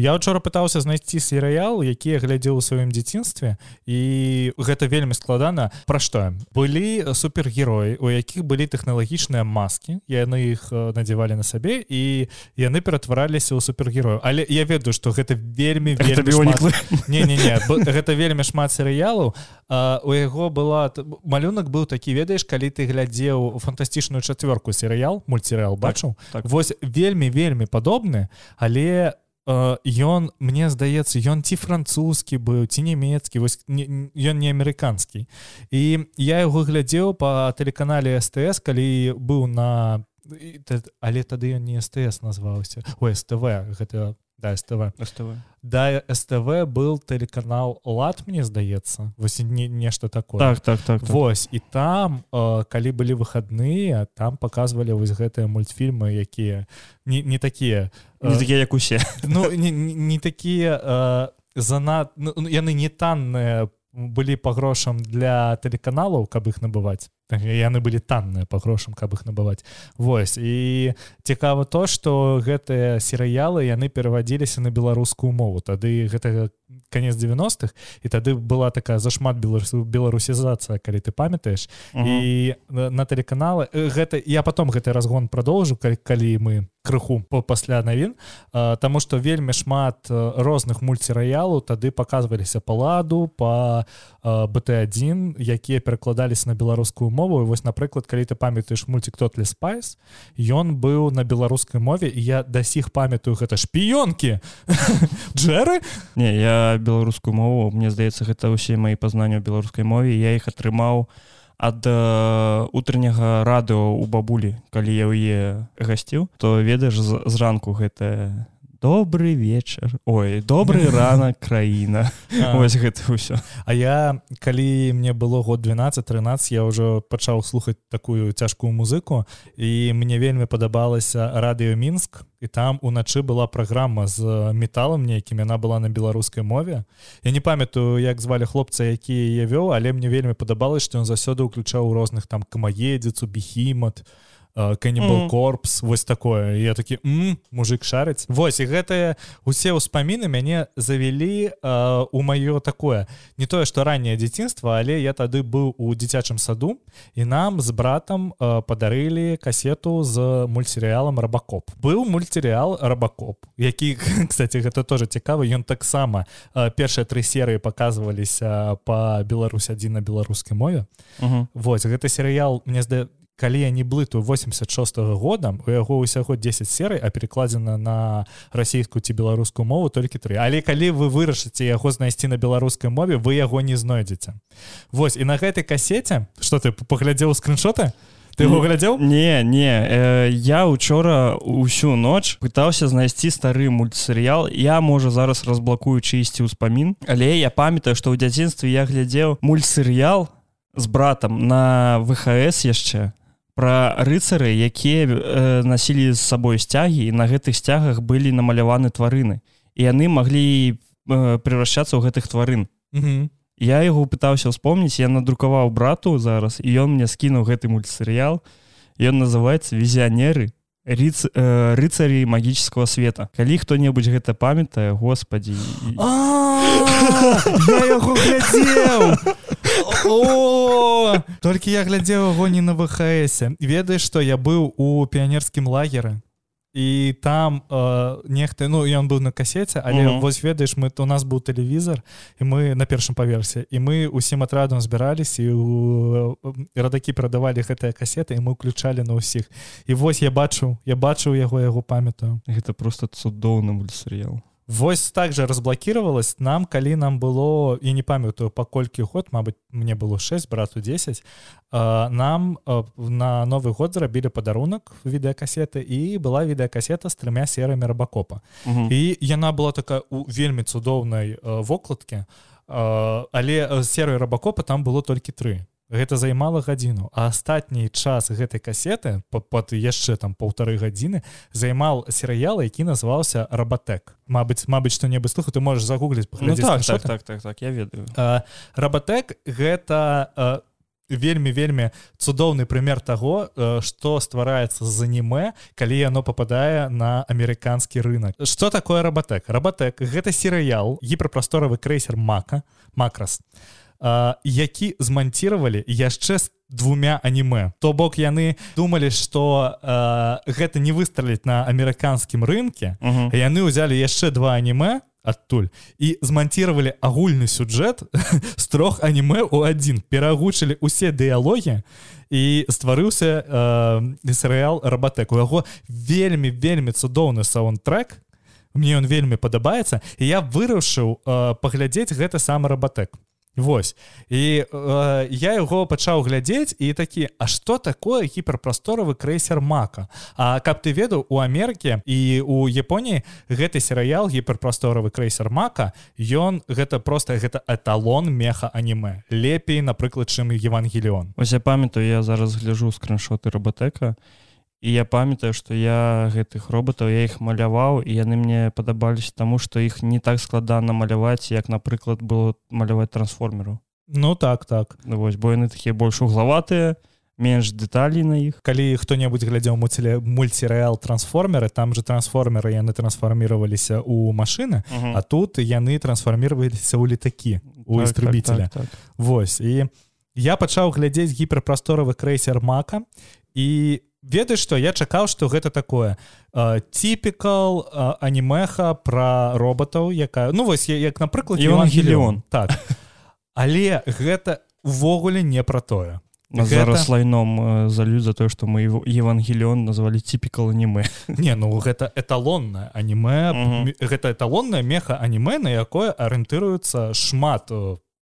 я учора пытаўся знайсці серыял які глядзеў у сваім дзяцінстве і гэта вельмі складана. Пра што? Былі супергероі у якіх былі тэхналагічныя маскі яны іх надзявалі на сабе і яны ператвараліся ў супергерою але я ведаю што гэта вельмі вельмі шмат... не, не, не. гэта вельмі шмат серыялаў. У яго была малюнак быў такі ведаеш калі ты глядзеў фантастычную чацвёрку серыял мульцерыал бачыў? так, так. вось вельмі вельмі падобны але ён мне здаецца ён ці французскі быў ці нямецкі вось ён не амерыканскі. І я яго глядзеў по тэлеканале стс калі быў на але тады ён не стс назваўся у ств гэта да СТВ. СТВ. Да СТВ был тэлеканал лад мне здаецца вось не нешта такое. Так так так, так. Вось і там э, калі былі выходныя там показывалі вось гэтыя мультфільмы якія не, не такія э, такія як усе. ну не, не, не такія э, занад ну, яны не танныя былі па грошам для тэлеканалаў каб іх набываць яны былі танныя па грошам каб іх набываць. Вось і цікава то что гэтыя серыялы яны перавадзіліся на беларускую мову. Тады гэтага конец 90-х і тады была такая зашмат беларусу беларусізацыя калі ты памятаеш. Uh -huh. і на тэлеканалы гэта я потом гэты разгон продолжу калі, калі мы крыху по пасля навін Таму что вельмі шмат розных мульцерыялу тады показываліся паладу по бт1 якія перакладаліся на беларускую мову. Вось напрыклад калі ты памятаеш мульцік тотлі спайс ён быў на беларускай мове і я да сіх памятаю гэта шпіёнкі. Джеры не я беларускую мову мне здаецца гэта ўсе мои пазнанні ў беларускай мове. Я іх атрымаў ад э, утраняга радыо у бабулі калі я ў е гасціў то ведаеш зранку гэта добрый вечар ой добрый ранак краіна ось гэта ўсё. А я калі мне было год 12-13 я ўжо пачаў слухаць такую цяжкую музыку і мне вельмі падабалася радыё мінск і там уначы была праграма з металам нейкім яна была на беларускай мове. Я не памятаю як звалі хлопца якія я вёў але мне вельмі падабалось што ён заўсёды ўключаў розных там камаедзіцу біхімат то канібал корпс вось такое. Я такі мужик шарыць Вось і гэтыя усе ўспаміны мяне завялі у маё такое. Не тое што ранняе дзяцінства але я тады быў у дзіцячым саду і нам з братам падарылі касету з мультсерыялам рабакоп быў мультсерыял рабакоп які кстати гэта тоже цікава ён таксама першыя тры серыі показываліся по Беларусь адзін на беларускай мове Вось гэты серыял мне здаецца калі я не блыту 86 -го года у яго ўсяго 10 серый а перекладзена на расійскую ці беларускую мову толькі тры. Але калі вы вырашыце яго знайсці на беларускай мове вы яго не знойдзеце. Вось і на гэтай касеце что ты паглядзеў скриншоты ты его глядзеў? не не э, я учора усю ноч пытаўся знайсці стары мультсерыял. Я можа зараз разблакую чысці ўспамін але я памятаю што ў дзяцінстве я глядзеў мультсерыял з братам на вхс яшчэ пра рыцары якія э, насілі з сабой сцягі і на гэтых сцягах былі намаляваны тварыны. І яны маглі э, превращацца ў гэтых тварын. Mm -hmm. я яго пытаўся ўспомніць я надрукаваў брату зараз і ён мне скінуў гэты мультсерыял. Ён называется візіянеры рыц э, рыцарі магічского света калі хто-небудзь гэта памятае Господі толькі я глядзеў агоні на вхсе ведаеш што я быў у піянерскім лагеры і там э, нехта ну ён быў на касеце але mm -hmm. вось ведаеш мы то у нас быў тэлевізор і мы на першым паверсе і мы усім атрадам збіраліся і радакі перадавалі гэтыя касеты і мы ўключалі на ўсіх і вось я бачу я бачыў яго яго памятаю. Гэта просто цудоўны мультсерыял Вось так же разблокировалась. Нам калі нам было і не памятаю паколькі год Мабыць мне было 6 брату 10 нам на новый год зрабілі падарунак відэакасеты і была відэакасета з трымя серамі рабакопа і яна была такая у вельмі цудоўнай вокладкі але серыю рабакопа там было толькі тры гэта займала гадзіну а астатні час гэтай касеты под яшчэ там полторы гадзіны займал серыял які называўся рабатэк Мабыць Мабыць што-небудзь слуха ты можаш загугліць ну, так, так, так, так, так, я ведаю. Рабатэк гэта вельмі вельмі цудоўны прымер таго што ствараецца з анімэ калі яно попадае на амерыканскі рынок что такое рабатэк рабатэк гэта серыял гіперпрасторавы крэйсер мака макрас які зманціравалі яшчэ з двумя анімэ то бок яны думалі что гэта не выстраліць на амерыканскім рынке яны ўзялі яшчэ два анімэ адтуль і зманціравалі агульны сюджэт з трох анімэ у адзін. Перагучылі усе дыялогі і стварыўся э, серыял рабатэк у яго вельмі вельмі цудоўны саундтрек мне ён вельмі падабаецца. І я вырашыў э, паглядзець гэта самы рабатэк Вось. І э, я яго пачаў глядзець і такі А что такое гіперпрасторавы крэйсер мака? А каб ты ведаў у Амерыке і у Японіі гэты серыял гіперпрасторавы крэйсер мака ён гэта просто гэта эталон меха анімэ лепей напрыклад чым евангеліон Ось я памятаю я зараз гляжу скриншоты роботека і і я памятаю что я гэтых роботаў я іх маляваў і яны мне падабаліся таму что іх не так складана маляваць як напрыклад было маляваць трансформеру Ну так так ну, вось бо яны такія больш углаватыя менш дэталей на іх калі хто-небудзь глядзеў муціле мульцірэал трансформеры там же трансформеры яны трансфарміраваліся у машины uh -huh. а тут яны трансфарміраваліся ў літакі у істрыбіцеля так, так, так, так. Вось і я пачаў глядзець гіперпрасторавы крэйсер мака і ведаеш што я чакаў што гэта такое типікал анімеха пра роботаў якая ну вось як напрыклад евангеліон. Так. Але гэта увогуле не пра тое. Зараз лайном залю за тое што мы евангеліон назвалі типікал анімэ не ну гэта эталонная анімэ гэта эталонная меха анімэ на якое арыентыруецца шмат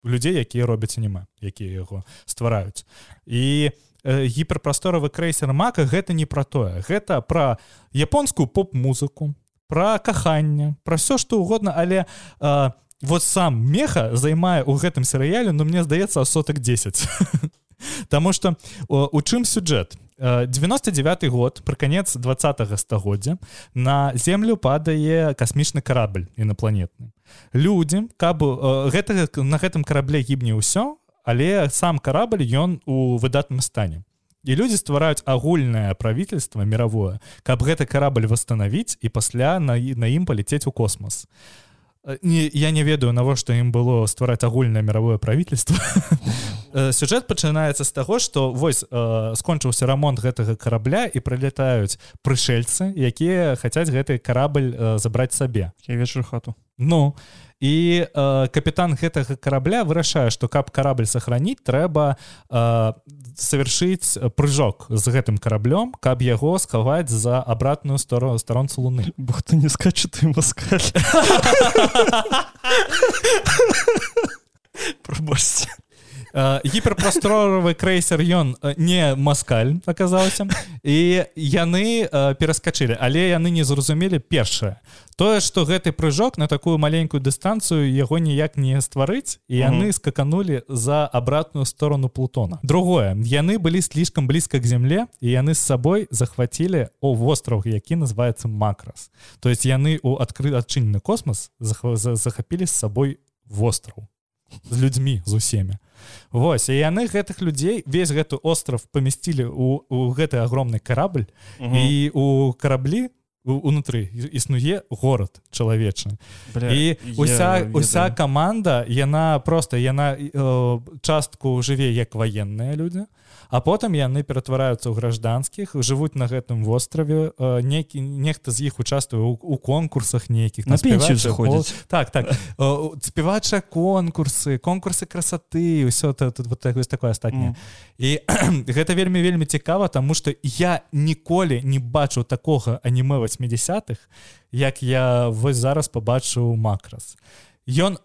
людзей якія робяць анімэ якія яго ствараюць. І у гіперпрасторавы крэйсер мака гэта не пра тое. Гэта пра японскую поп-музыку пра каханне пра все што угодно але а, вот сам меха займае у гэтым серыяле но ну, мне здаецца сотак 10 Таму что у чым сюджэт? 99 год пра канец два стагоддзя на землю падае касмічны карабль інапланетны. Людзі каб гэта на гэтым карабле гібне ўсё але сам карабль ён у выдатным стане. І людзі ствараюць агульнае правительство мировое каб гэты карабль восстановіць і пасля на на ім паляцець у космос э, не я не ведаю навошта ім было ствараць агульнае мировое правительство э, сюжэт пачынаецца з таго что вось э, скончыўся рамонт гэтага карабля і прылетаюць прышельцы якія хацяць гэты карабль забраць сабе. Я вечар хату ну і э, капітан гэтага карабля вырашае што каб карабль сохраніць трэба э, совершыць прыжок з гэтым караблём каб яго схаваць за абратную сторону старонцу луны. Бог ты не скача ты маскаль пробачце гіперпрасторовы крэйсер ён не маскаль аказалася і яны пераскачылі але яны не зразумелі першае. Тое что гэты прыжок на такую маленькую дыстанцыю яго ніяк не стварыць і яны скаканули за обратную сторону плутона. Другое. Яны былі слишком блізка к земле і яны з сабой захвацілі о востров які называется макрас то есть яны у адкры адчынены космос захапілі з сабой востров з людзьмі з усімі Вось і яны гэтых людзей весь гэты остров памясцілі у, у гэты агромны карабль і у караблі унутры існуе горад чалавечы і уся уся каманда яна просто яна э, частку жыве як ваенныя людзі а потым яны ператвараюцца ў гражданскіх жывуць на гэтым востраве э, некі нехта з іх участвуе у конкурсах нейкіх на пенсію заходзіць. так так. Спявача конкурсы конкурсы красоты ўсё тут вот так такое астатняе. І гэта вельмі вельмі цікава тому что я ніколі не бачу такога аніме 80-х як я вось зараз побачыў макрас ён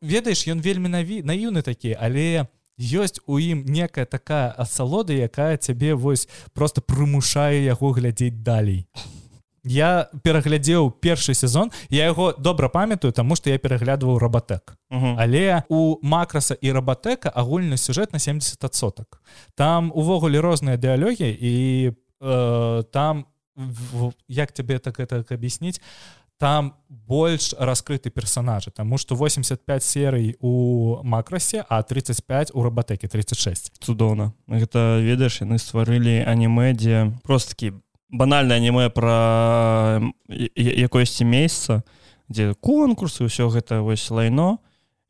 ведаеш ён вельмі наві наіўны такі але ёсць у ім некая такая асалода якая цябе вось просто прымушае яго глядзець далей. Я пераглядзеў першы сезон я яго добра памятаю тому что я пераглядваў рабатэк але у макраса і рабатэка агульны сюжэт на 70соток там увогуле розныя дыялогі і э, там в, як тебе так это объясніць там больш раскрыты персонажы Таму что 85 серый у макрасе а 35 у рабатэкі 36 цудоўна гэта ведаеш яны стварылі аніме дзе просто такі банальна аніме пра якосьці месяца дзе конкурсы ўсё гэта вось лайно.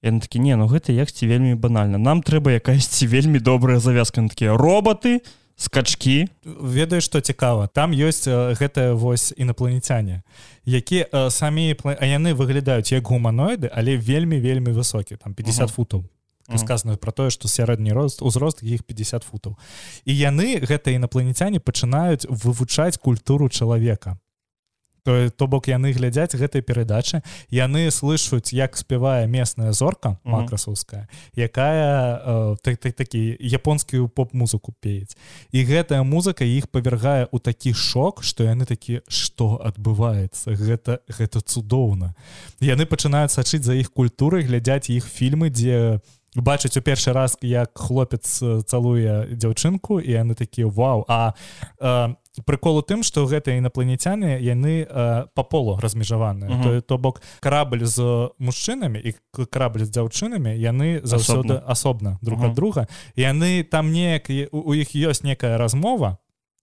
Яны такі не ну гэта якці вельмі банальна. Нам трэба якасьці вельмі добрая завязка на такія роботы скачки ведаю што цікава. Там ёсць гэтая вось інапланетяне які самі а яны выглядаюць як гуманоiды але вельмі вельмі высокі там 50 угу. футаў сказано про тое что сярэдні рост узрост іх 50 футаў. І яны гэтыя інапланетяне пачынаюць вывучаць культуру чалавека то то бок яны глядзяць гэтай перадачы яны слышаць як спявае местная зорка макрасаўская якая э, так, так, такі японскую поп-музыку пець і гэтая музыка іх павяргае ў такі шок што яны такі што адбываецца? Гэта гэта цудоўна. Яны пачынаюць сачыць за іх культурай глядзяць іх фільмы дзе у бачыць у першы раз як хлопец цалуе дзяўчынку і яны такія вау! А э, прыкол у тым что гэтыя інапланетяне яны э, по полу размежаваныя uh -huh. то, то бок карабль з мужчынамі і карабль з дзяўчынамі яны заўсёды асобна друг uh -huh. ад друга яны там неяк у іх ёсць некая размова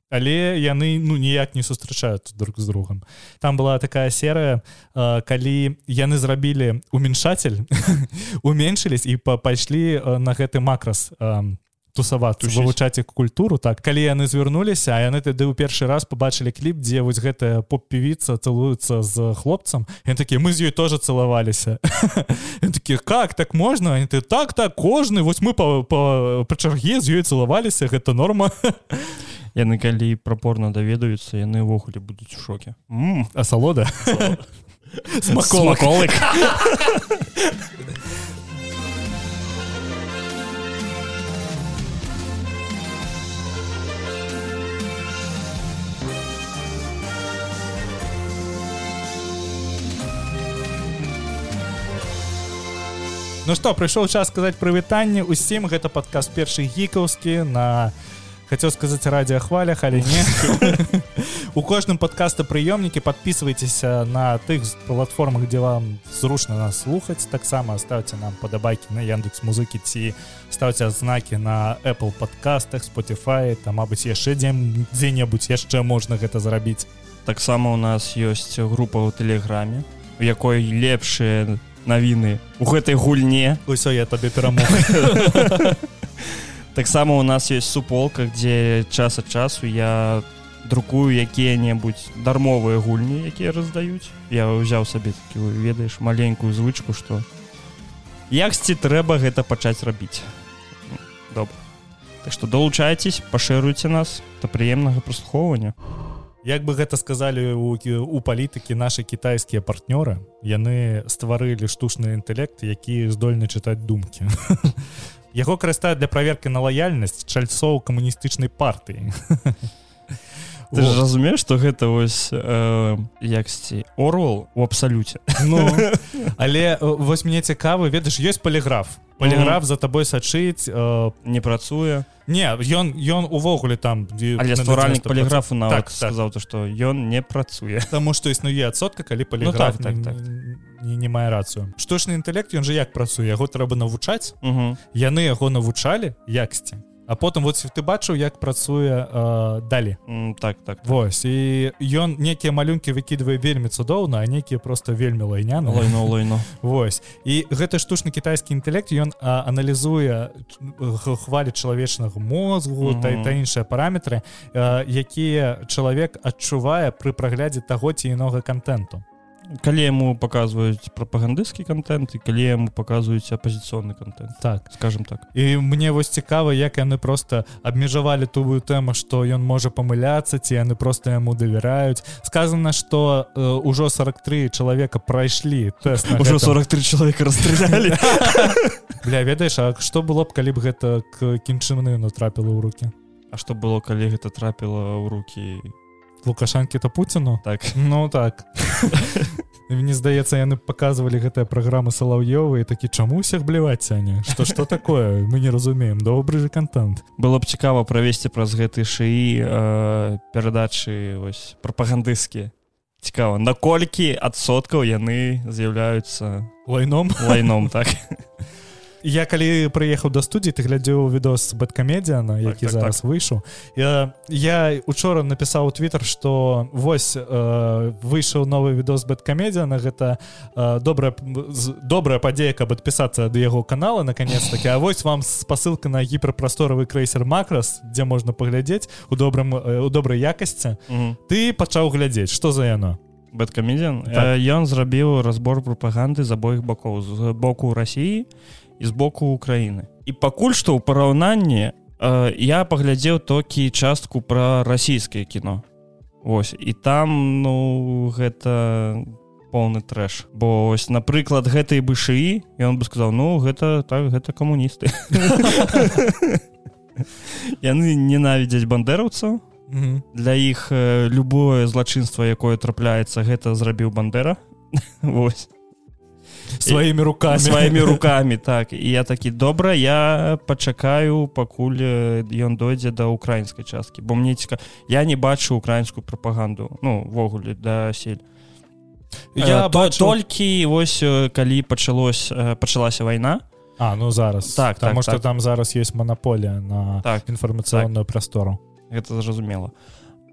але яны ну ніяк не сустрачаюць друг з другом там была такая серыя э, калі яны зрабілі уменьшатель уменьшились і пайшлі на гэты макрас э, тусавацца вывучаць іх культуру так. Калі яны звярнуліся а яны тады ў першы раз побачылі кліп дзе вось гэтая поп-певіца цалуецца з хлопцам ён такі мы з ёй тоже цалаваліся таких как? Так можна? Ты так так кожны вось мы па, па, па чарге з ёй цалаваліся гэта норма яны калі прапорна даведаюцца яны ўвогуле будуць у шоке асалода смаколык Ну што прыйшоў час сказаць прывітанне усім. Гэта падказ першы гікаўскі на хацеў сказаць радыахвалях але не. У кожным падкаста прыёмнікі подписывайтеся на тых платформах дзе вам зручна нас слухаць. Таксама ставце нам падабайкі на яндекс музыкі ці ставце знакі на apple подкастах spotify. Там мабыць яшчэ дзе дзе-небудзь яшчэ можна гэта зрабіць. Таксама у нас ёсць група ў тэлеграме у якой лепшыя на навіны у гэтай гульне. Усё я табе перамог таксама у нас есть суполка где час ад часу я друкую якія-небудзь дармовыя гульні якія раздаюць я ўзяў сабе такі ведаеш маленькую звычку что яксьці трэба гэта пачаць рабіць? Добра. Так что долучайтесь пашыруйце нас. Да прыемнага праслухоўвання у Як бы гэта сказалі у, у палітыкі нашы кітайскія партнёры яны стварылі штучны інтэлект які здольны чытаць думкі. Яго карыстаюць для праверкі на лаяльнасць чальцоў камуністычнай партыі Ты ж разумееш што гэта вось э, яксьці орвал у абсалюце? Ну, але вось мне цікавы ведаеш ёсць паліграф. Поліграф за табой сачыць э, не працуе? Не ён ён увогуле там але стваральнік поліграфу на так, сказаў то што ён не працуе. Таму што існуе адсотка калі поліграф ну, так, так, так. не, не мае рацыю. Штучны інтэлект ён жа як працуе? Яго трэба навучаць? Яны яго навучалі яксьці А потым вот ты бачыў як працуе э, далі? Mm, так так Вось і ён некія малюнкі выкідвае вельмі цудоўна а некія просто вельмі лайняны. Лайно лайно. Вось. І гэты штучны кітайскі інтэлект ён аналізуе хвалі чалавечнага мозгу mm -hmm. та, та іншыя параметры э, якія чалавек адчувае пры праглядзе таго ці інога контенту калі яму показваюць прапагандысцкі контент і калі яму показваюць апозіцыйны контент так. Скажем так. І мне вось цікава як яны просто абмежавалі тую тэму что ён можа памыляцца ці яны просто яму давяраюць. Сказано что ўжо 43 чалавека прайшлі ўжо 43 чалавека расстралялі. Для ведаеш А что было б калі б гэта к кінчыны натрапіла ў руки А что было калі гэта трапіла ў руки і лукашанкі то пуціну? Так. Ну так. Мне здаецца яны показывалі гэтыя праграмы салаўёвы такі чаму усіх бліваць сяне что что такое? Мы не разумеем. Добры же контент было б цікава правесці праз гэты шыі э, перадачы вось прапагандысцкія. Цікава наколькі адсоткаў яны з'яўляюцца лайном. Лайном так я калі прыехаў да студіі ты глядзеў відос бэткамедіяна які так, зараз так. выйшаў. Я я учора напісаў твиттер что вось э, выйшаў новы відос бэткамедіяна гэта э, добрая добрая падзея каб адпісацца да яго канала наконец таки А вось вам спасылка на гіперпрасторавы крейсер макрас дзе можна паглядзець у добрым у добрай якасці. Ты пачаў глядзець. Что за яно? Бэткамедзян так. ён зрабіў разбор прапаганды з абоіх бакоў з боку Росіі і з боку Украіны. І пакуль што ў параўнанні э, я паглядзеў толькі частку пра расійскае кіно. Вось і там ну гэта поўны трэш. Бо ось напрыклад гэтай бышыі ён бы сказаў ну гэта так гэта камуністы яны ненавідзяць бандераўцаў для іх э, любое злачынства якое трапляецца гэта зрабіў бандера. Вось сваімі руками. Сваімі руками так. І я такі добра я пачакаю пакуль ён дойдзе да украінскай часткі бо мне ціка я не бачу украінскую прапаганду ну ввогуле да сель. Я то бачу... толькі вось калі пачалось пачалася вайна. А ну зараз. Так потому так, что так. там зараз есть монополія на так інфармацыйную так. прастору гэта зразумела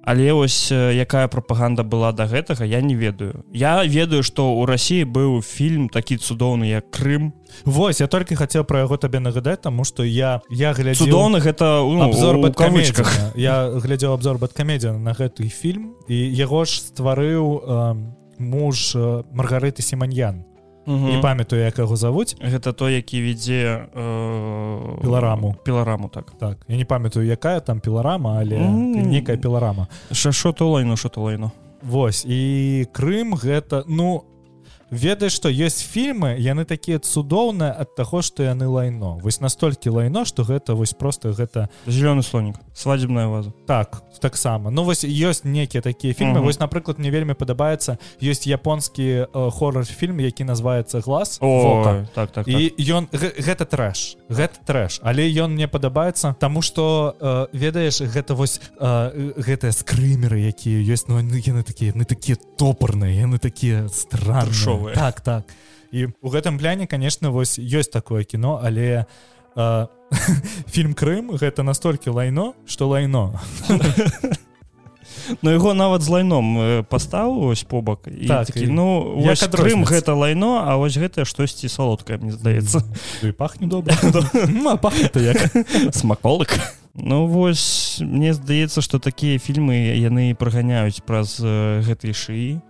але ось якая прапаганда была до да гэтага я не ведаю. Я ведаю что у Росіі быў фільм такі цудоўны як Крым. Вось я толькі хацеў про яго табе нагадаць тому что я я глядзеў цудоўны гэта ну, обзор кавычках я глядзеў обзор бэткамедзя на гэты фільм і яго ж стварыў э, муж э, маргарыты семаньян не памятаю як яго завуць гэта той які вядзе э... пілараму пілараму так. Так. Я не памятаю якая там піларама але mm. некая піларама шашо то лайну що то лайну Вось. І Крым гэта ну ведаеш што ёсць фільмы яны такія цудоўныя ад таго што яны лайно. Вось настолькі лайно што гэта вось просто гэта зялёны слонік свадебная ваза. Так таксама. Ну вось ёсць некія такія фільмы. -huh. вось напрыклад мне вельмі падабаецца ёсць японскі э, хоррор фільм які называется глаз О, так, так, і так. ён гэта трэш гэта трэш. Але ён мне падабаецца тому что э, ведаеш гэта вось э, гэтыя скрымеры якія ёсць ну яны такія яны такія топарныя яны такія страшовыя новые так так. І у гэтым пляне конечно вось ёсць такое кіно але э, фільм Крым гэта настолькі лайно что лайно. Ну яго нават з лайном паставу ось побак і так, такі, ну Крым гэта лайно А вось гэта штосьці салодкае мне здаецца. Пахне добра. Смаколык. Ну вось мне здаецца што такія фільмы яны праганяюць праз гэтай шыі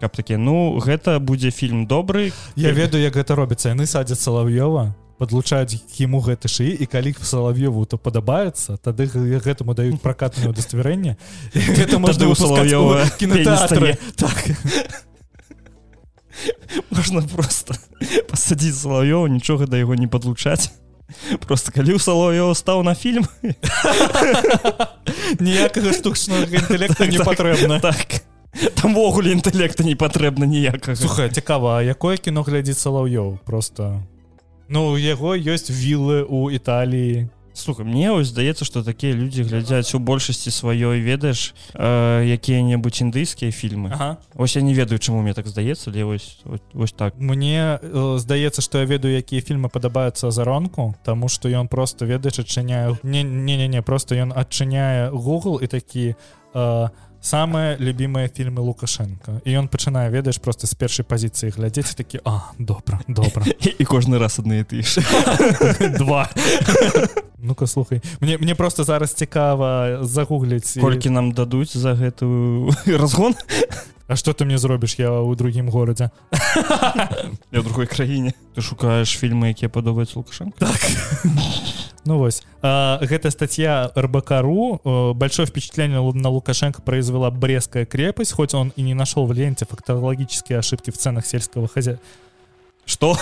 каб такі ну гэта будзе фільм добры я ведаю як гэта робіцца. Яны садзяць салав'ёва подлучаюць ему гэты шыі і калі салав'ёву то падабаецца тады гэтаму даюць пракатнае удаставерэнне это можна салав'ёва кінотэатры так. Можна просто пасадзіць салав'ёва нічога да яго не падлучаць. Просто калі ў саловё стаў на фільм. Ніякага штучнага інтэлекта не патрэбна. так тамвогуле інтэлекта не патрэбна ніякага. Сухая цікава якое кіно глядзіць салаўёў просто? Ну у яго ёсць вілы у італіі. Слуха мне ось здаецца что такія людзі глядзяць у большасці сваёй ведаеш э, якія-небудзь індыйскія фільмы. Ага. ось я не ведаю чаму мне так здаецца але вось вось так. Мне э, здаецца что я ведаю якія фільмы падабаюцца заронку тому что ён просто ведаеш адчыняю не не не не просто ён адчыняе Google і такі э, самыя любімыя фільмы лукашенко. І ён пачынае ведаеш просто з першай пазіцыі глядзець такі а добра добра і кожны раз адны ты два. Ну-ка слухай. Мне мне просто зараз цікава загугліць колькі нам дадуць за гэтую разгон А что ты мне зробіш я ў другім горадзе я другой краіне ты шукаеш фільмы якія падобаюць лукашенко так Ну вось а, гэта статья рбкру большое впечатление на лукашенко произвела брестская крепость хоть он и не нашел в ленте фактологические ошибки в ценах сельского хозяйства что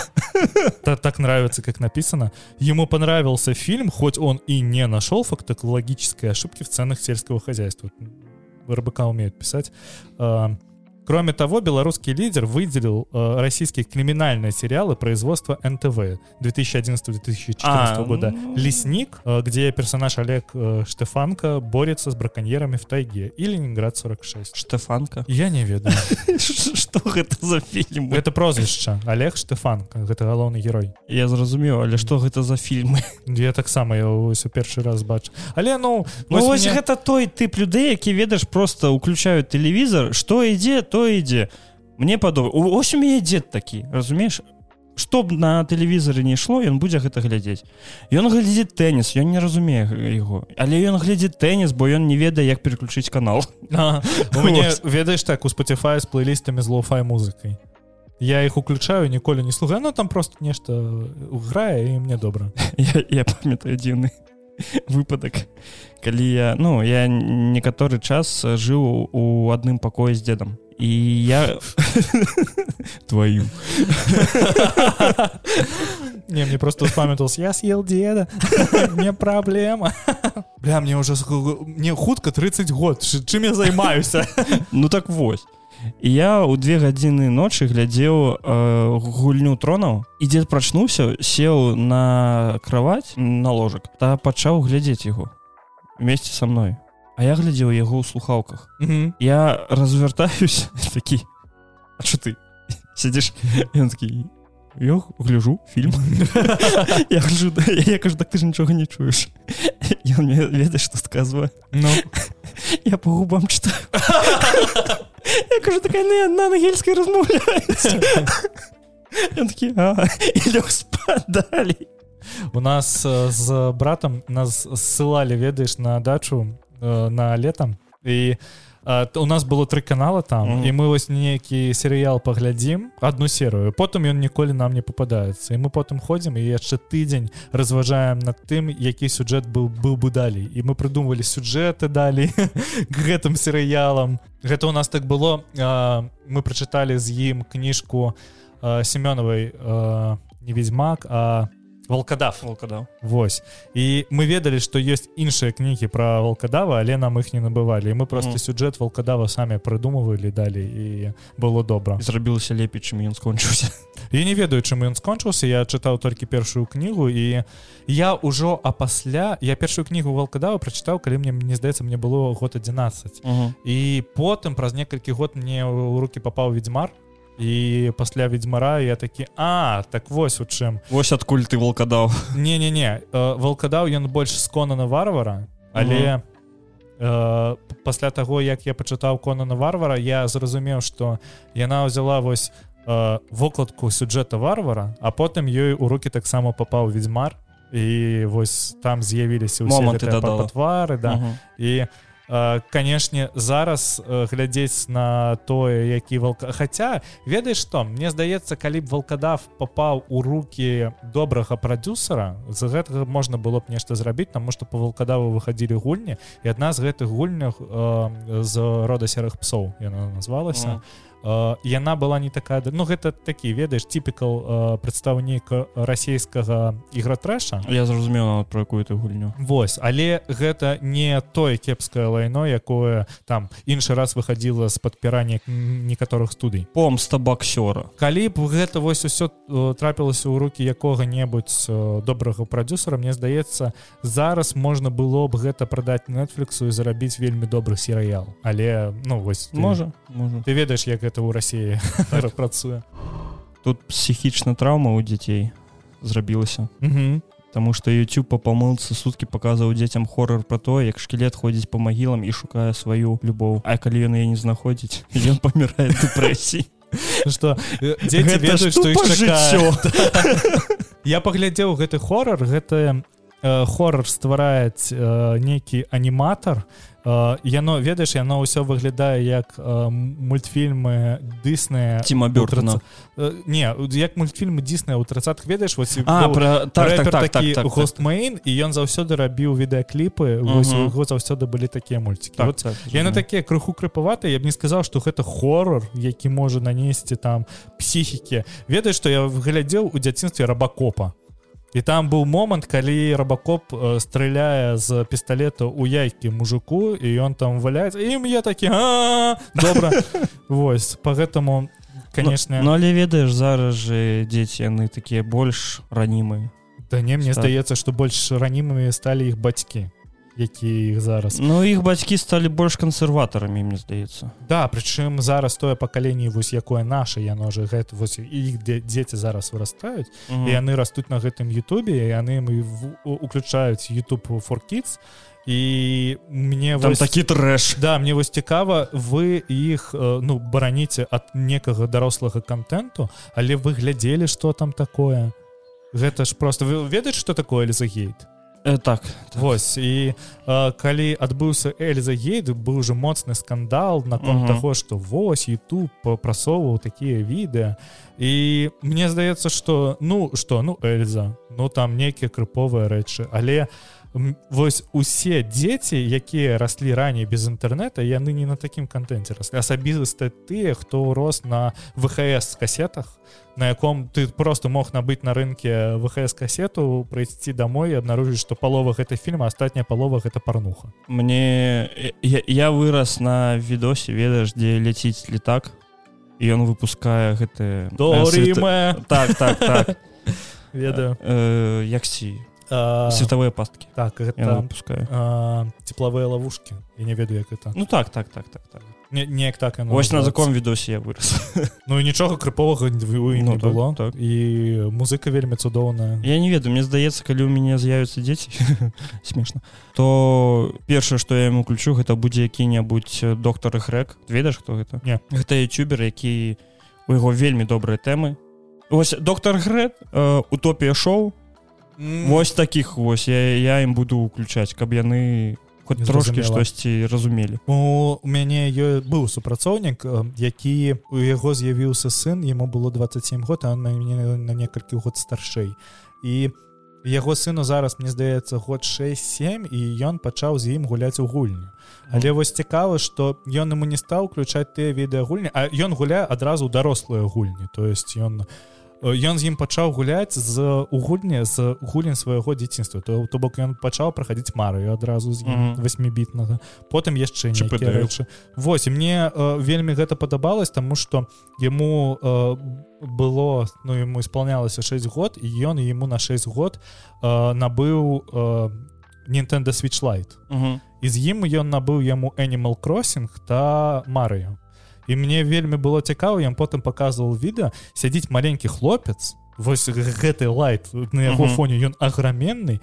так, так нравится как написано ему понравился фильм хоть он и не нашел фактологические ошибки в ценах сельского хозяйства рбк умеет писать а, Кроме того, белорусский лидер выделил э, российские криминальные сериалы производства НТВ 2011-2014 А, года. ну. «Лесник», э, где персонаж Олег э, Штефанко борется с браконьерами в тайге. И «Ленинград 46». штефанка Я не ведаю. что гэта за фільм Это прозвішча. Олег Штефанко. Гэта галоўны герой. я зразумеў але что гэта за фільмы Я таксама его ось у першы раз бачу. Але ну, Ну, вось мне- гэта той тып людзей які ведаеш просто уключаюць тэлевізор што ідзе то ідзе мне падобна ось у мяне дзед такі разумееш чтоб на тэлевізары не ішло ён будзе гэта глядзець ён глядзіць тэніс ён не разумее яго але ён глядзіць тэніс бо ён не ведае як переключыць канал. Мяне ведаеш так у Spotify з плейлістамі з лоу-фай музыкай я іх уключаю ніколі не слухаю ну там просто нешта грае і мне добра я, я памятаю дзіўны выпадак калі я ну я некаторы час жыў у адным пакоі з дзедам і я твою. Не мне просто успамятался я съел деда. Не праблема бля мне уже мне хутка 30 год. Чым я займаюся Ну так вось. І я ў две гадзіны ночы глядзеў э, гульню тронаў і дзед прачнуўся сеў на кровать на ложак та пачаў глядзець яго вместе со мной А я глядзеў яго ў слухаўках Мгм. я развяртаюсь такі А что ты ён такі я гляжу фільм я гляжу, я кажу так ты ж нічога не чуеш ён мне ведаеш што сказвае ну я по губам читаю. Я кажу, такая не на ангельской размовляється. Я такий, а, і лег спать далі. у нас э, з братом нас ссылали ведаеш на дачу э, на летом. І э, у нас было три канала там Мгм. і мы вось нейкі серыял паглядзім одну серыю потым ён ніколі нам не попадаецца і мы потым ходзім і яшчэ тыдзень разважаем над тым які сюжэт быў быў бы далей і мы прыдумвалі сюжэты далей к гэтым серыялам гэта у нас так было э, мы прачыталі з ім кніжку э, семёновай э, не ведьмак а волкадав Волкодав. Вось. І мы ведалі што ёсць іншыя кнігі пра волкадава але нам іх не набывалі мы просто Мгм. сюжэт волкадава самі прыдумывалі далей і было добра зрабілася лепей, чым ён скончыўся. я не ведаю чым ён скончыўся я чытаў толькі першую кнігу і я ўжо а пасля я першую кнігу волкадава прачытаў калі мне мне здаецца мне было год 11 і потым праз некалькі год мне ў руки папаў ведьмар і пасля ведьмара я такі а так вось у чым Вось адкуль ты волкадаў. не-не-не э, волкадаў ён больш сконана варвара але э, п- пасля таго як я пачытаў конана варвара я зразумеў што яна ўзяла вось э, вокладку сюджэта варвара а потым ёй у руки таксама папаў ведьмар і вось там з'явіліся Моманты дадала. твары да Мгм. і э, канешне зараз э, глядзець на тое які волка Хаця ведаеш што мне здаецца калі б волкадав попаў у руки добрага прадюсера з гэтага можна было б нешта зрабіць таму што по волкадаву выходзілі гульні і адна з гэтых гульнях э, з рода серых псоў яна назвалася Мгм. Э, яна была не такая ну гэта такі ведаеш типікал э, прадстаўнік расійскага ігратрэша Я зразумеў нават про якую ты гульню. Вось але гэта не тое кепскае лайно якое там іншы раз выхадзіла з падпірання некаторых студый Помста боксёра. калі б гэта вось усё э, трапілася ў руки якога-небудзь э, добрага прадюсера мне здаецца зараз можна было б гэта прадаць нетфліксу і зарабіць вельмі добры серыял але ну вось ты, Можа, можа. ты ведаеш як гэта ў рассіі працуе Тут псіхічна траўма ў дзяцей зрабілася. Таму што YouTube па памылцы суткі паказваў дзецям хорар пра тое, як шкілет ходзіць па магілам і шукае сваю любоў. А калі ён яе не знаходзіць, ён памірае ад дэпрэсіі. что дзеці ведаюць што я паглядзеў гэты хорар гэта э, хорар ствараць э, нейкі аніматар яно ведаеш яно ўсё выглядае як э, мультфільмы дысныя Тіма Бёртона. э, не як мультфільмы дзісныя ў 30 ведаеш вось А, пра... так, так, так, так, так, так. гостмейн і ён заўсёды рабіў відэакліпы яго заўсёды былі такія мульцікі Так, так, Яны такія крыху крыпаваты я б не сказаў што гэта хорор які можа нанесці там псіхікі. Ведаеш што я глядзеў у дзяцінстве рабакопа і там быў момант калі рабакоп э, стреляе з пісталета у яйкі мужику і ён там валяецца ім я такі добра Вось по гэтаму конечно. Ну але ведаеш зараз же дзеці яны такія больш ранімыя. Да не мне здаецца што больш ранімымі сталі іх бацькі якія іх зараз. Ну іх бацькі сталі больш кансерватарамі мне здаецца. Да прычым зараз тое пакаленне вось якое наше яно же гэта вось іх дзеці зараз вырастаюць і яны растуць на гэтым Ютубе яны уключаюць YouTube for kids. І мне вось такі трэш. Да мне вось цікава вы іх ну бараніце ад некага дарослага контенту але вы глядзелі что там такое? Гэта ж просто вы ведаеце что такое лізагейт Э, так, так. Восьось і э, калі адбыўся Эльза гейд быў уже моцны скандал наконт -huh. таго што вось youtube прасоўваў такія відэа. І мне здаецца что ну что ну Эльза ну там нейкія крыповыя рэчы. Але вось усе дзеці якія раслі раней без інтэрнета яны не на такім контенце раслі. Асабіста тыя хто рос на вхс касетах на яком ты просто мог набыць на рынке вхс касету прыйсці домой обнаружыць что палова гэтай фільма астатняя палова гэта парнуха. Мне я, я вырас на відосе ведаеш дзе ляціць летак і ён выпускае гэты так так так. Ведаю. Э, як сі светавыя пасткі так пускаю теплавыя ловушки. Я не ведаю як это. Ну так так так так так. Неяк так ось на закон відосе я вырос ну і нічога крыповага ну, было так, так. і музыка вельмі цудоўная я не ведаю мне здаецца калі у мяне з'явятся дзеці смешна то першае што я ему ключу гэта будзе які-небудзь доктор рэк ведаеш хто гэта не гэта ютубер які у яго вельмі добрыя тэмы ось доктор грэд утопія шоу Mm. Вось таких вось. Я, я ім буду уключаць каб яны хоть трошки штосьці разумелі. У мяне быў супрацоўнік які у яго з'явіўся сын яму было 27 год а он мяне на некалькі год старшэй. І яго сыну зараз мне здаецца год 67 і ён пачаў з ім гуляць у гульню. Але вось цікава что ён ему не стаў уключаць тыя відэа гульні а ён гуляе адразу дарослыя гульні. То есть ён у ён з ім пачаў гуляць з угульня з гулін свайго дзяцінства. То то бок ён пачаў праходзіць марыю адразу з восьмібітнага потым яшчэ рэчы. Восьось мне э, вельмі гэта падабалось тому что яму э, было ну ему исполнялася 6 год і ён ему на 6 год э, набыў э, Nintendo switch light і з ім ён набыў яму animal кроссинг та марыю і мне вельмі было цікава ён потым показывал відэа сядзіць маленькі хлопец вось гэты лайт на яго uh -huh. фоне ён аграменны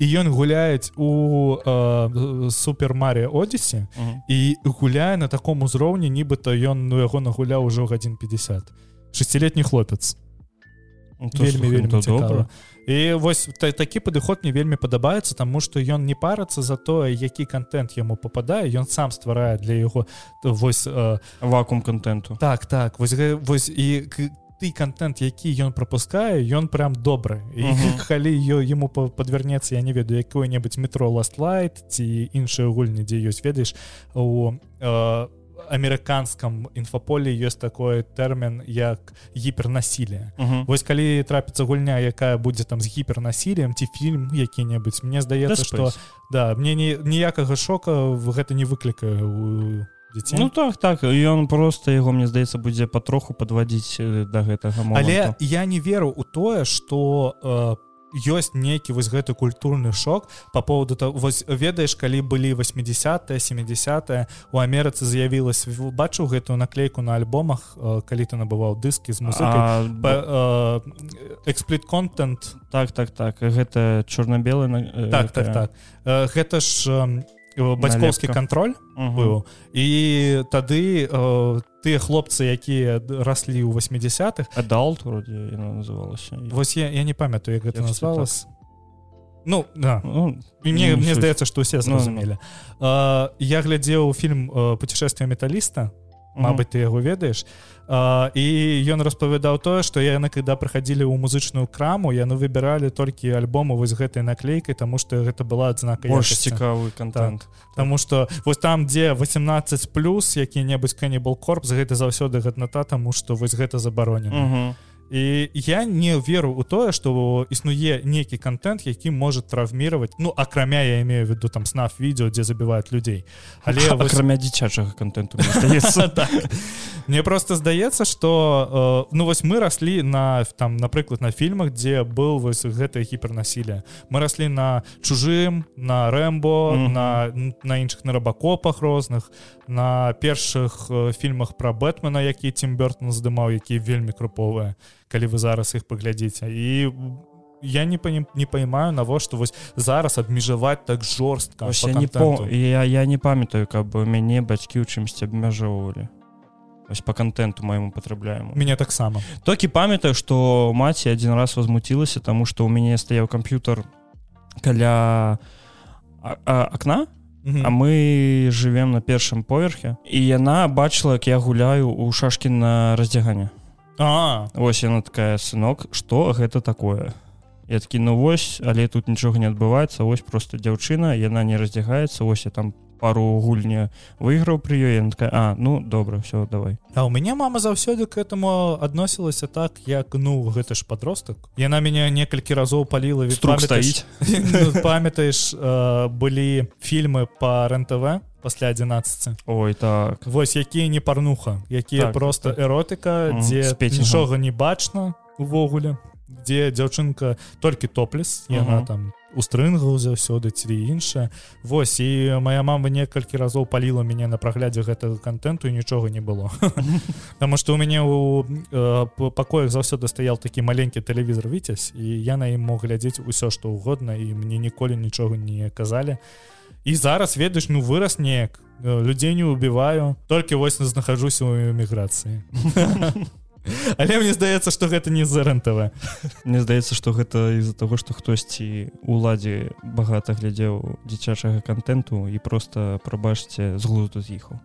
і ён гуляць у э, супермария одесе і гуляе на таком узроўні нібыта ён ну яго нагуляў ужо гадзін 50 шестилетні хлопец. ну, вельмі вельмі добра і вось та, такі падыход мне вельмі падабаецца тому что ён не парацца за тое які контент яму попадае ён сам стварае для яго вось э, вакуум контенту. Так так вось вось і ты контент які ён пропускае ён прям добры і калі ё ему подвернецца я не ведаю якое-небудзь метро last light ці іншыя гульні дзе ёсць ведаеш у э, амерыканском інфаполі ёсць такой тэрмін як гіпернасіле uh -huh. вось калі трапіцца гульня якая будзе там з гіпернасілем ці фільм які-небудзь мне здаецца что да мне не ніякага шока гэта не выклікае у Дзяцей? Ну так так ён просто яго мне здаецца будзе патроху подводзіць да гэтага момента. але я не веру у тое что по э, ёсць нейкі вось гэты культурны шок по поводу того вось ведаеш калі былі 80 70 у Амерыцы з'явілась бачыў гэтую наклейку на альбомах калі ты набываў дыскі з музыкай? Эксплит контент так так так гэта чорна-белы так так так. Гэта ж бацькоўскі контроль быў і тады э, тыя хлопцы якія раслі ў 80-х адалт называлася вось я, я не памятаю як гэта назвалось ну да. Ну, мне, ну, мне здаецца што усе зразумелі ну, ну. я глядзеў фільм путешествие металіста Мабыць ты яго ведаеш і ён распавядаў тое што яны когда прыходили ў музычную краму яны выбіралі толькі альбому вось гэтай наклейкай тому что гэта была адзнака больш цікавы контент. Так. Таму что вось там дзе 18 плюс які-небудзь канібал корп з гэта заўсёды гэтната тому что вось гэта забаронена і я не веру у тое что існуе нейкі контент які может травмировать ну акрамя я имею в виду там снаф видео где забивают людей. Але акрамя дзіцячага контенту так. мне просто здаецца что ну вось мы росли на там напрыклад на фільмах где был вось гэтае гіпернасілие мы росли на чужым на рэмбо на на іншых на рабакопах розных на першых фільмах про бэтмена які тим бёртон здымаў які вельмі круповыя калі вы зараз іх паглядзіце і я не пані, не паймаю навошта вось зараз абмежаваць так жорстка я не по я, я не памятаю каб мяне бацькі ў чымсьці абмяжоўвалі по контенту моему потребляем меня таксама толькі памятаю что маці один раз возмутилася тому что у мяне стаяў камп'ютер каля окна А мы живвем на першым поверхе. І яна бачыла як я гуляю у шашки на раздзяганне А. Ось яна такая сынок что гэта такое? Я такі ну вось але тут нічога не адбываецца ось просто дзяўчына яна не раздзягаецца ось я там пару гульня выйграў пры ёй такая А ну добра все давай А у мяне мама заўсёды к этому адносілася так як ну гэта ж подросток яна мяне некалькі разоў паліла струк стаіць. Памятаеш былі фільмы по рен-тв пасля 11 Ой так. Вось якія не парнуха якія так, просто так. эротыка дзе нічога не бачна увогуле дзе дзяўчынка толькі топлес яна там у стрынгу заўсёды ці іншае Вось і моя мама некалькі разоў паліла мяне на праглядзе гэтага контенту і нічога не было. Таму что у мяне у э, пакоях заўсёды стаял такі маленькі тэлевізор віцязь і я на ім мог глядзець усё што ўгодна і мне ніколі нічога не казалі. і зараз ведаеш ну вырас неяк. Людзей не убіваю толькі вось знаходжуся у эміграцыі але мне здаецца что гэта не за рентв Мне здаецца что гэта из-за того что хтосьці уладзе багата глядзеў дзіцячага контенту і просто прабачце з глузду з'ехаў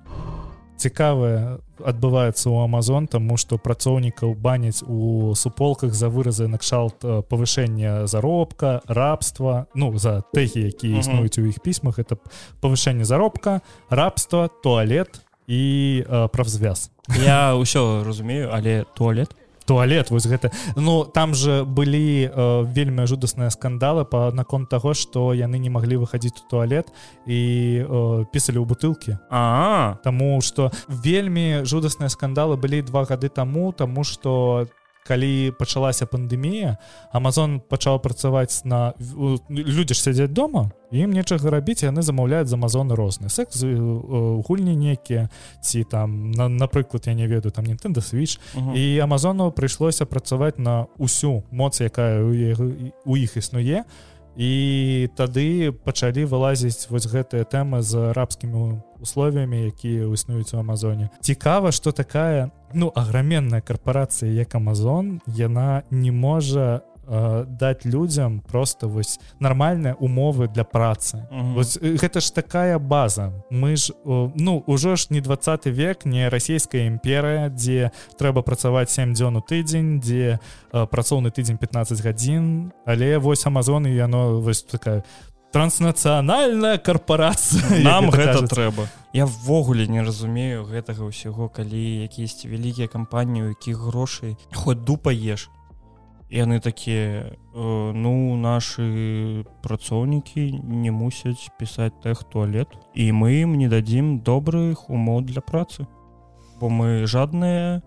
цікавае адбываецца ў Амазон тому что працоўнікаў баняць у суполках за выразы накшалт павышэння заробка рабства ну за тэхі якія існуюць у іх пісьмах это павышэнне заробка рабства туалет і правзвяз я ўсё разумею але туалет туалет вось гэта. Ну там же былі э, вельмі жудасныя скандалы па наконт таго што яны не маглі выхадзіць у туалет і э, пісалі ў бутылкі. А. Таму што вельмі жудасныя скандалы былі два гады таму таму што там калі пачалася пандемія Амазон пачаў працаваць на людзі ж сядзяць дома ім нечага рабіць яны замаўляюць з Амазона розны секс гульні некія ці там на, напрыклад я не ведаю там Nintendo switch. Uh -huh. і Амазону прыйшлося працаваць на усю моц якая у іх існуе. і тады пачалі вылазіць вось гэтыя тэмы з арабскімі условиями якія існуюць у Амазоне. Цікава что такая ну аграменная карпорацыя як Амазон яна не можа э, даць людзям просто вось нармальныя умовы для працы. Вось, гэта ж такая база. Мы ж э, ну ўжо ж не двадцаты век не расійская імперыя дзе трэба працаваць 7 дзён у тыдзень дзе э, працоўны тыдзень 15 гадзін але вось Амазон і яно вось такая транснацыянальная карпорацыя нам гэта трэба я ввогуле не разумею гэтага ўсяго калі якісьці вялікія кампаніі якіх грошай хоть дупа еш яны такія ну нашы працоўнікі не мусяць пісаць тех туалет і мы ім не дадзім добрых умоў для працы. Бо мы жадныя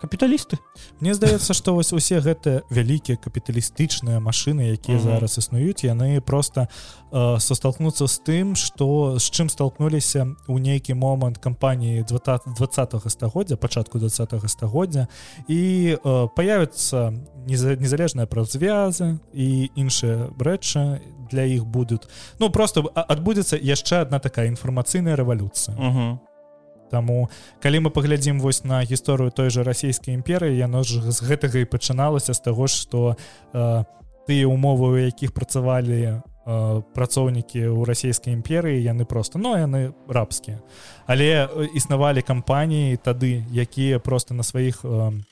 капіталісты Мне здаецца што вось усе гэтыя вялікія капіталістычныя машыны якія mm -hmm. зараз існуюць яны просто э, состолкнуцца з тым что з чым столкнуліся у нейкі момант кампаніі 20 стагоддзя пачатку 20 стагоддзя і э, появятся незалежныя правзвязы і іншыя рэчы для іх будуць ну просто адбудзецца яшчэ одна такая інфармацыйная рэвалюцыя uh -huh. Таму калі мы паглядзім вось на гісторыю той жа расійскай імперыі яно ж з гэтага і пачыналася з таго што э, тыя умовы у якіх працавалі працоўнікі ў расійскай імперыі яны просто но ну, яны рабскія але існавалі кампаніі тады якія просто на сваіх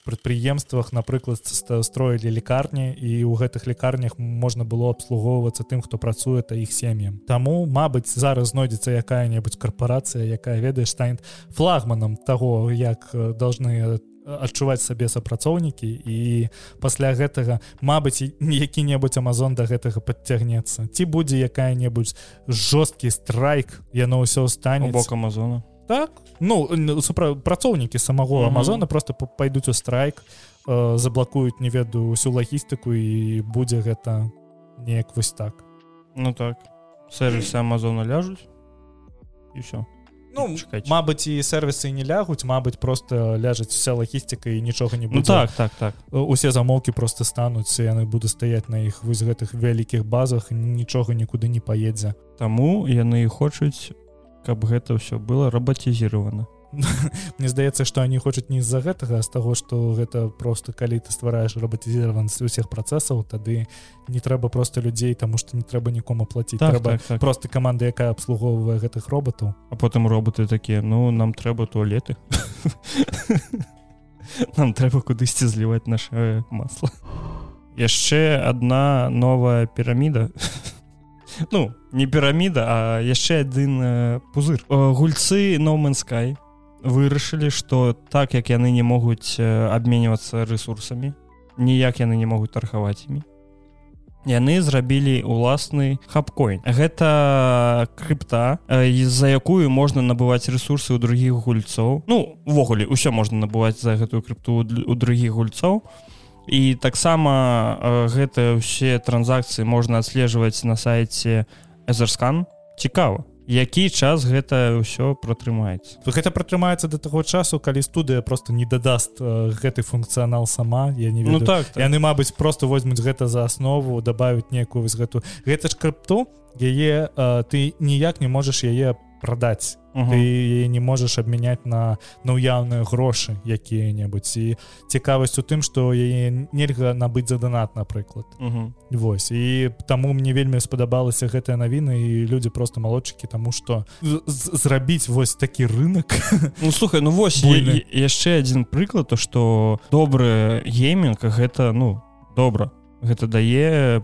прадпрыемствах напрыклад строілі лекарні і ў гэтых лекарнях можна было абслугоўвацца тым хто працуе та іх сем'ям. Таму Мабыць зараз знойдзецца якая-небудзь карпорацыя якая ведаеш станет флагманам того як должны адчуваць сабе сапрацоўнікі і пасля гэтага Мабыць які-небудзь Амазон да гэтага подцягнецца ці будзе якая-небудзь жорсткі страйк яно ўсё стане бок Амазона. Так. Ну супрацоўнікі самого Амазона просто пайдуць у страйк э, заблакуюць не ведаю усю лагістыку і будзе гэта неяк вось так. Ну так. Сервісы Амазона ляжуць і все Ну, Мабыць і сервісы не лягуць Мабыць просто ляжаць вся лагістика і нічога не ну будзе ну, так так. Так усе замоўкі просто стануць яны буду стаять на іх вось гэтых вялікіх базах нічога нікуды не паедзе Таму яны хочуць каб гэта ўсё было рабатизировано Мне здаецца што они хочуць не з-за гэтага з таго што гэта просто калі ты ствараеш рабатизирован з усіх працэсаў тады не трэба просто людзей тому что не трэба нікому платіць так, трэба так, так. просто каманда якая абслугоўвае гэтых роботаў. А потым роботы такія ну нам трэба туалеты нам трэба кудысьці зліваць наше масло. Яшчэ одна новая піраміда. Ну не піраміда а яшчэ адзін э, пузыр. Гульцы номанскай вырашылі что так як яны не могуць абменьвацца ресурсамі ніяк яны не могуць тархаваць імі яны зрабілі уласны хапкоін гэта крыпта з-за якую можна набываць ресурсы ў другіх гульцоў. Ну увогуле ўсё можна набываць за гэтую крыпту у другіх гульцоў. І таксама гэтыя ўсе транзакцыі можна адслежваць на сайце эзерскан цікава які час гэта ўсё пратрымаецца? Гэта пратрымаецца да таго часу калі студыя просто не дадаст э, гэты функцыянал сама я не ну, так, так. Яны мабыць просто возьмуць гэта за аснову добавить некую вось гэту. Гэта ж крыпту яе э, ты ніяк не можаш яе прадаць угу. ты не можаш абмяняць на наўяўныя грошы якія-небудзь і цікавасць у тым што яе нельга набыць за донат напрыклад угу. Вось і таму мне вельмі спадабалася гэтая навіна і людзі просто малодчыкі тому что зрабіць вось такі рынок ну, слухай ну вось яшчэ один прыклад то что добры гейминг гэта ну добра. Гэта дае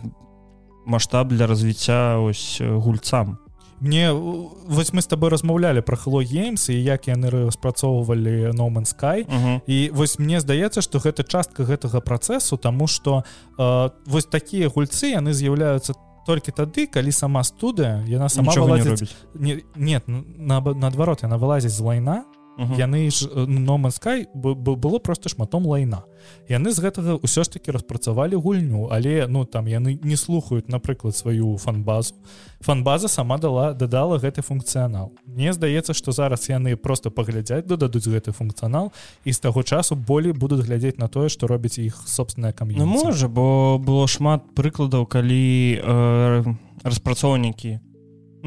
масштаб для развіцця ось гульцам мне вось мы с тобой размаўлялі про хло геймс і як яны распрацоўвалі no sky uh -huh. і вось мне здаецца что гэта частка гэтага працэсу тому что э, вось такія гульцы яны з'яўляюцца толькі тады калі сама студыя яна сама вылазіць... не нет на, наадварот яна вылазіць з лайна яны ж номан sky было просто шматом лайна. Яны з гэтага ўсё ж таки распрацавалі гульню але ну там яны не слухаюць напрыклад сваю фанбазу. Фанбаза сама дала дадала гэты функцыянал. Мне здаецца что зараз яны просто паглядзяць дададуць гэты функцыянал і з таго часу болей будуць глядзець на тое что робіць іх собственная кам'я ну, можа бо было шмат прыкладаў калі э, распрацоўнікі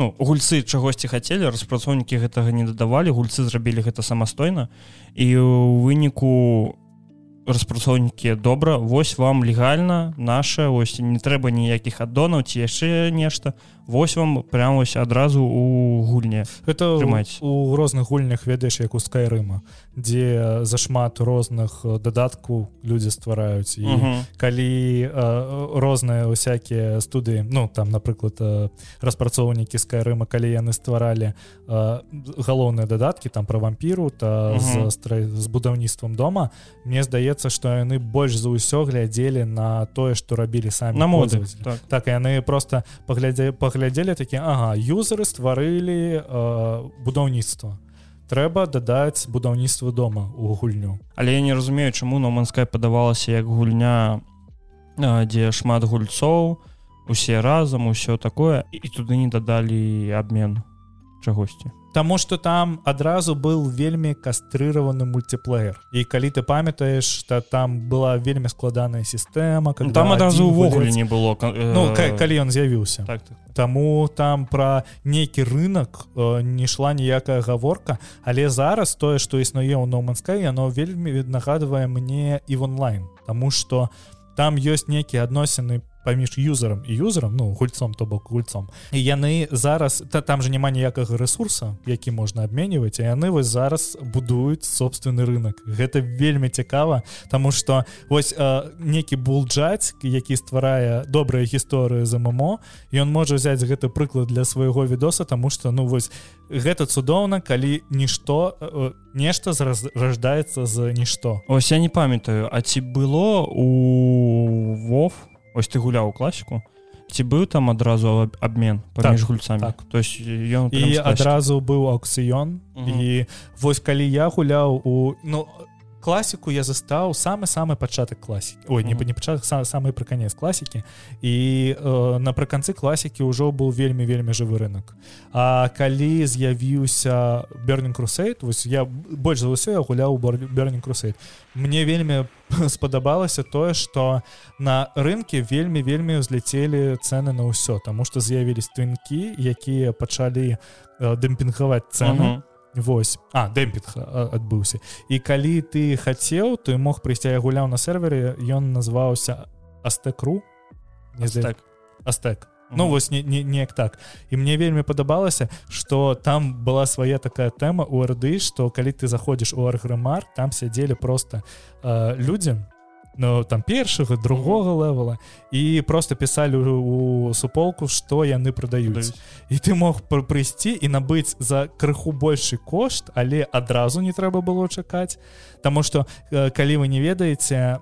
ну гульцы чагосьці хацелі распрацоўнікі гэтага не дадавалі гульцы зрабілі гэта самастойна. І у выніку распрацоўнікі добра вось вам легальна наша ось не трэба ніякіх аддонаў ці яшчэ нешта Вось вам прям ось адразу у гульне это трымаць у розных гульнях ведаеш як у скайрыма дзе зашмат розных дадатку людзі ствараюць і uh -huh. калі э, розныя усякія студыі ну там напрыклад распрацоўнікі скайрыма калі яны стваралі э, галоўныя дадаткі там про вампіру та uh -huh. з, з, з будаўніцтвам дома мне здаецца што яны больш за ўсё глядзелі на тое што рабілі самі на моды так. так яны просто паглядзе па паглядзелі такі ага юзеры стварылі э, будаўніцтва трэба дадаць будаўніцтва дома у гульню але я не разумею чаму номанская падавалася як гульня э, дзе шмат гульцоў усе разам усё такое і туды не дадалі абмен чагосьці Таму что там адразу был вельмі кастрыраваны мультиплеер і калі ты памятаеш что там была вельмі складаная сістэма ну, там адразу увогуле не было ну, калі ён з'явіўся так, так. Таму там про нейкі рынок э, не шла ніякая гаворка але зараз тое что існуе ў номанскай яно вельмі нагадвае мне і в онлайн. Таму что там ёсць нейкія адносіны паміж юзерам і юзерам ну гульцом то бок гульцом яны зараз та там же няма ніякага ресурса які можна абменьваць а яны вось зараз будуюць собственны рынок гэта вельмі цікава тому что вось некі булджаць які стварае добрыя гісторыі за мамо ён можа взять гэты прыклад для свайго відоса тому что ну вось гэта цудоўна калі нішто нешта раждаецца за нішто. Ось я не памятаю а ці было у вов у ось ты гуляў класіку ці быў там адразу абмен паміж так, гульцамі так. то есть ён і адразу быў аукцыён і вось калі я гуляў у ну класіку я застаў самы самы пачатак класікі ой не не пачатак сам самы пры канец класікі і э, напрыканцы класікі ўжо быў вельмі вельмі жывы рынок А калі з'явіўся бернинг крусейт вось я больш за ўсё я гуляў бернинг крусейт мне вельмі спадабалася тое что на рынке вельмі вельмі ўзляцелі цены на ўсё тому что з'явілись твінкі якія пачалі э, дэмпінгаваць цену uh -huh Вось. А дэмпінг адбыўся. І калі ты хацеў ты мог прыйсці. Я гуляў на сервере ён называўся астекру не так астек. Ну вось неяк не, не так. І мне вельмі падабалася что там была свая такая тэма у рды что калі ты заходзіш у арграмар там сядзелі просто э, людзям ну там першага другога левела і просто пісалі у суполку што яны прадаюць і ты мог прыйсці і набыць за крыху большы кошт але адразу не трэба было чакаць Таму что калі вы не ведаеце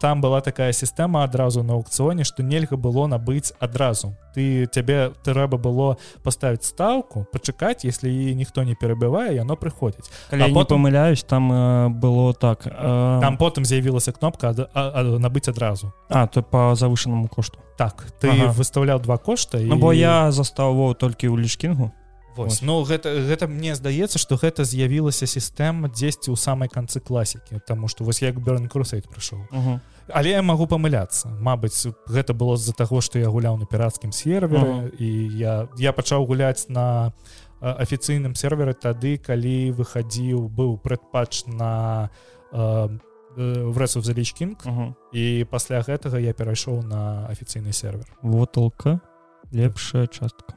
там была такая сістэма адразу на аукцыоне што нельга было набыць адразу. Ты цябе трэба было паставіць стаўку пачакаць если і ніхто не перабівае яно прыходзіць. Потом памыляюсь там э, было так э... там потым з'явілася кнопка ад, ад, набыць адразу. А то по завышанаму кошту. Так ты ага. выставляў два кошта ну, і... бо я заставаў толькі ў лішкінгу Вось. Ну гэта гэта мне здаецца што гэта з'явілася сістэма дзесьці ў самай канцы класікі Таму што вось як берн крусейт прыйшоў uh -huh. але я магу памыляцца Мабыць гэта было з-за таго што я гуляў на пірацкім сервере uh -huh. і я я пачаў гуляць на афіцыйным сервере тады калі выхадзіў быў прэдпатч на врэсу за лічкінг uh -huh. і пасля гэтага я перайшоў на афіцыйны сервер воталка лепшая частка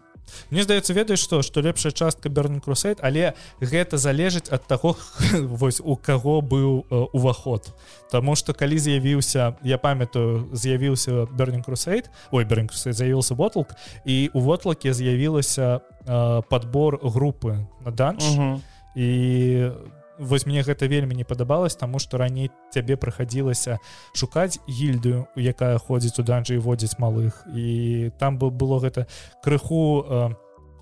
Мне здаецца ведаеш што што лепшая частка берн крусейт але гэта залежыць ад таго вось у каго быў э, уваход Таму што калі з'явіўся я памятаю з'явіўся бернинг крусейт ой бернинг з'явіўся боталк і у вотлаке з'явілася э, подбор групы на данж uh -huh. і вось мне гэта вельмі не падабалось тому что раней цябе прыхадзілася шукаць гільдыю якая ходзіць у данжы і водзіць малых. І там бы было гэта крыху э,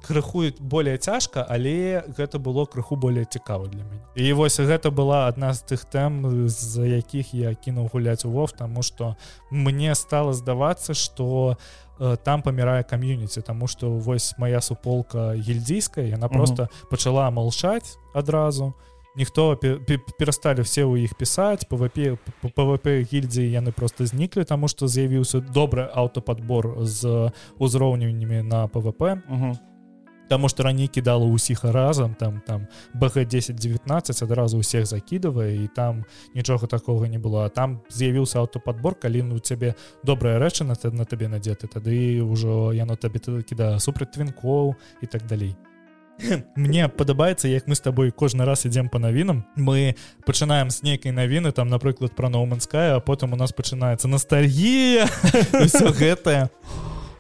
крыхует более цяжка але гэта было крыху более цікава для мяне. І вось гэта была адна з тых тэм з-за якіх я кінуў гуляць у вов тому что мне стало здавацца что э, там памірае кам'юніці тому что вось моя суполка гільдзійская яна просто пачала малчаць адразу. і ніхто перасталі все ў іх пісаць пвп пвп гільдзі яны просто зніклі таму што з'явіўся добры аўтападбор з узроўненнямі на пвп Таму што раней кідала ўсіх разам там там бг 1019 адразу ўсіх закідывае і там нічога такога не было. А там з'явіўся аўтападбор калі ну цябе добрая рэчына на табе надзеты тады ўжо яно табе кіда супраць твінкоў і так далей мне падабаецца як мы с тобой кожны раз ідзем по навінам мы пачынаем з нейкай навіны там напрыклад про ноуманская а потым у нас пачынаецца ностальгія гэтае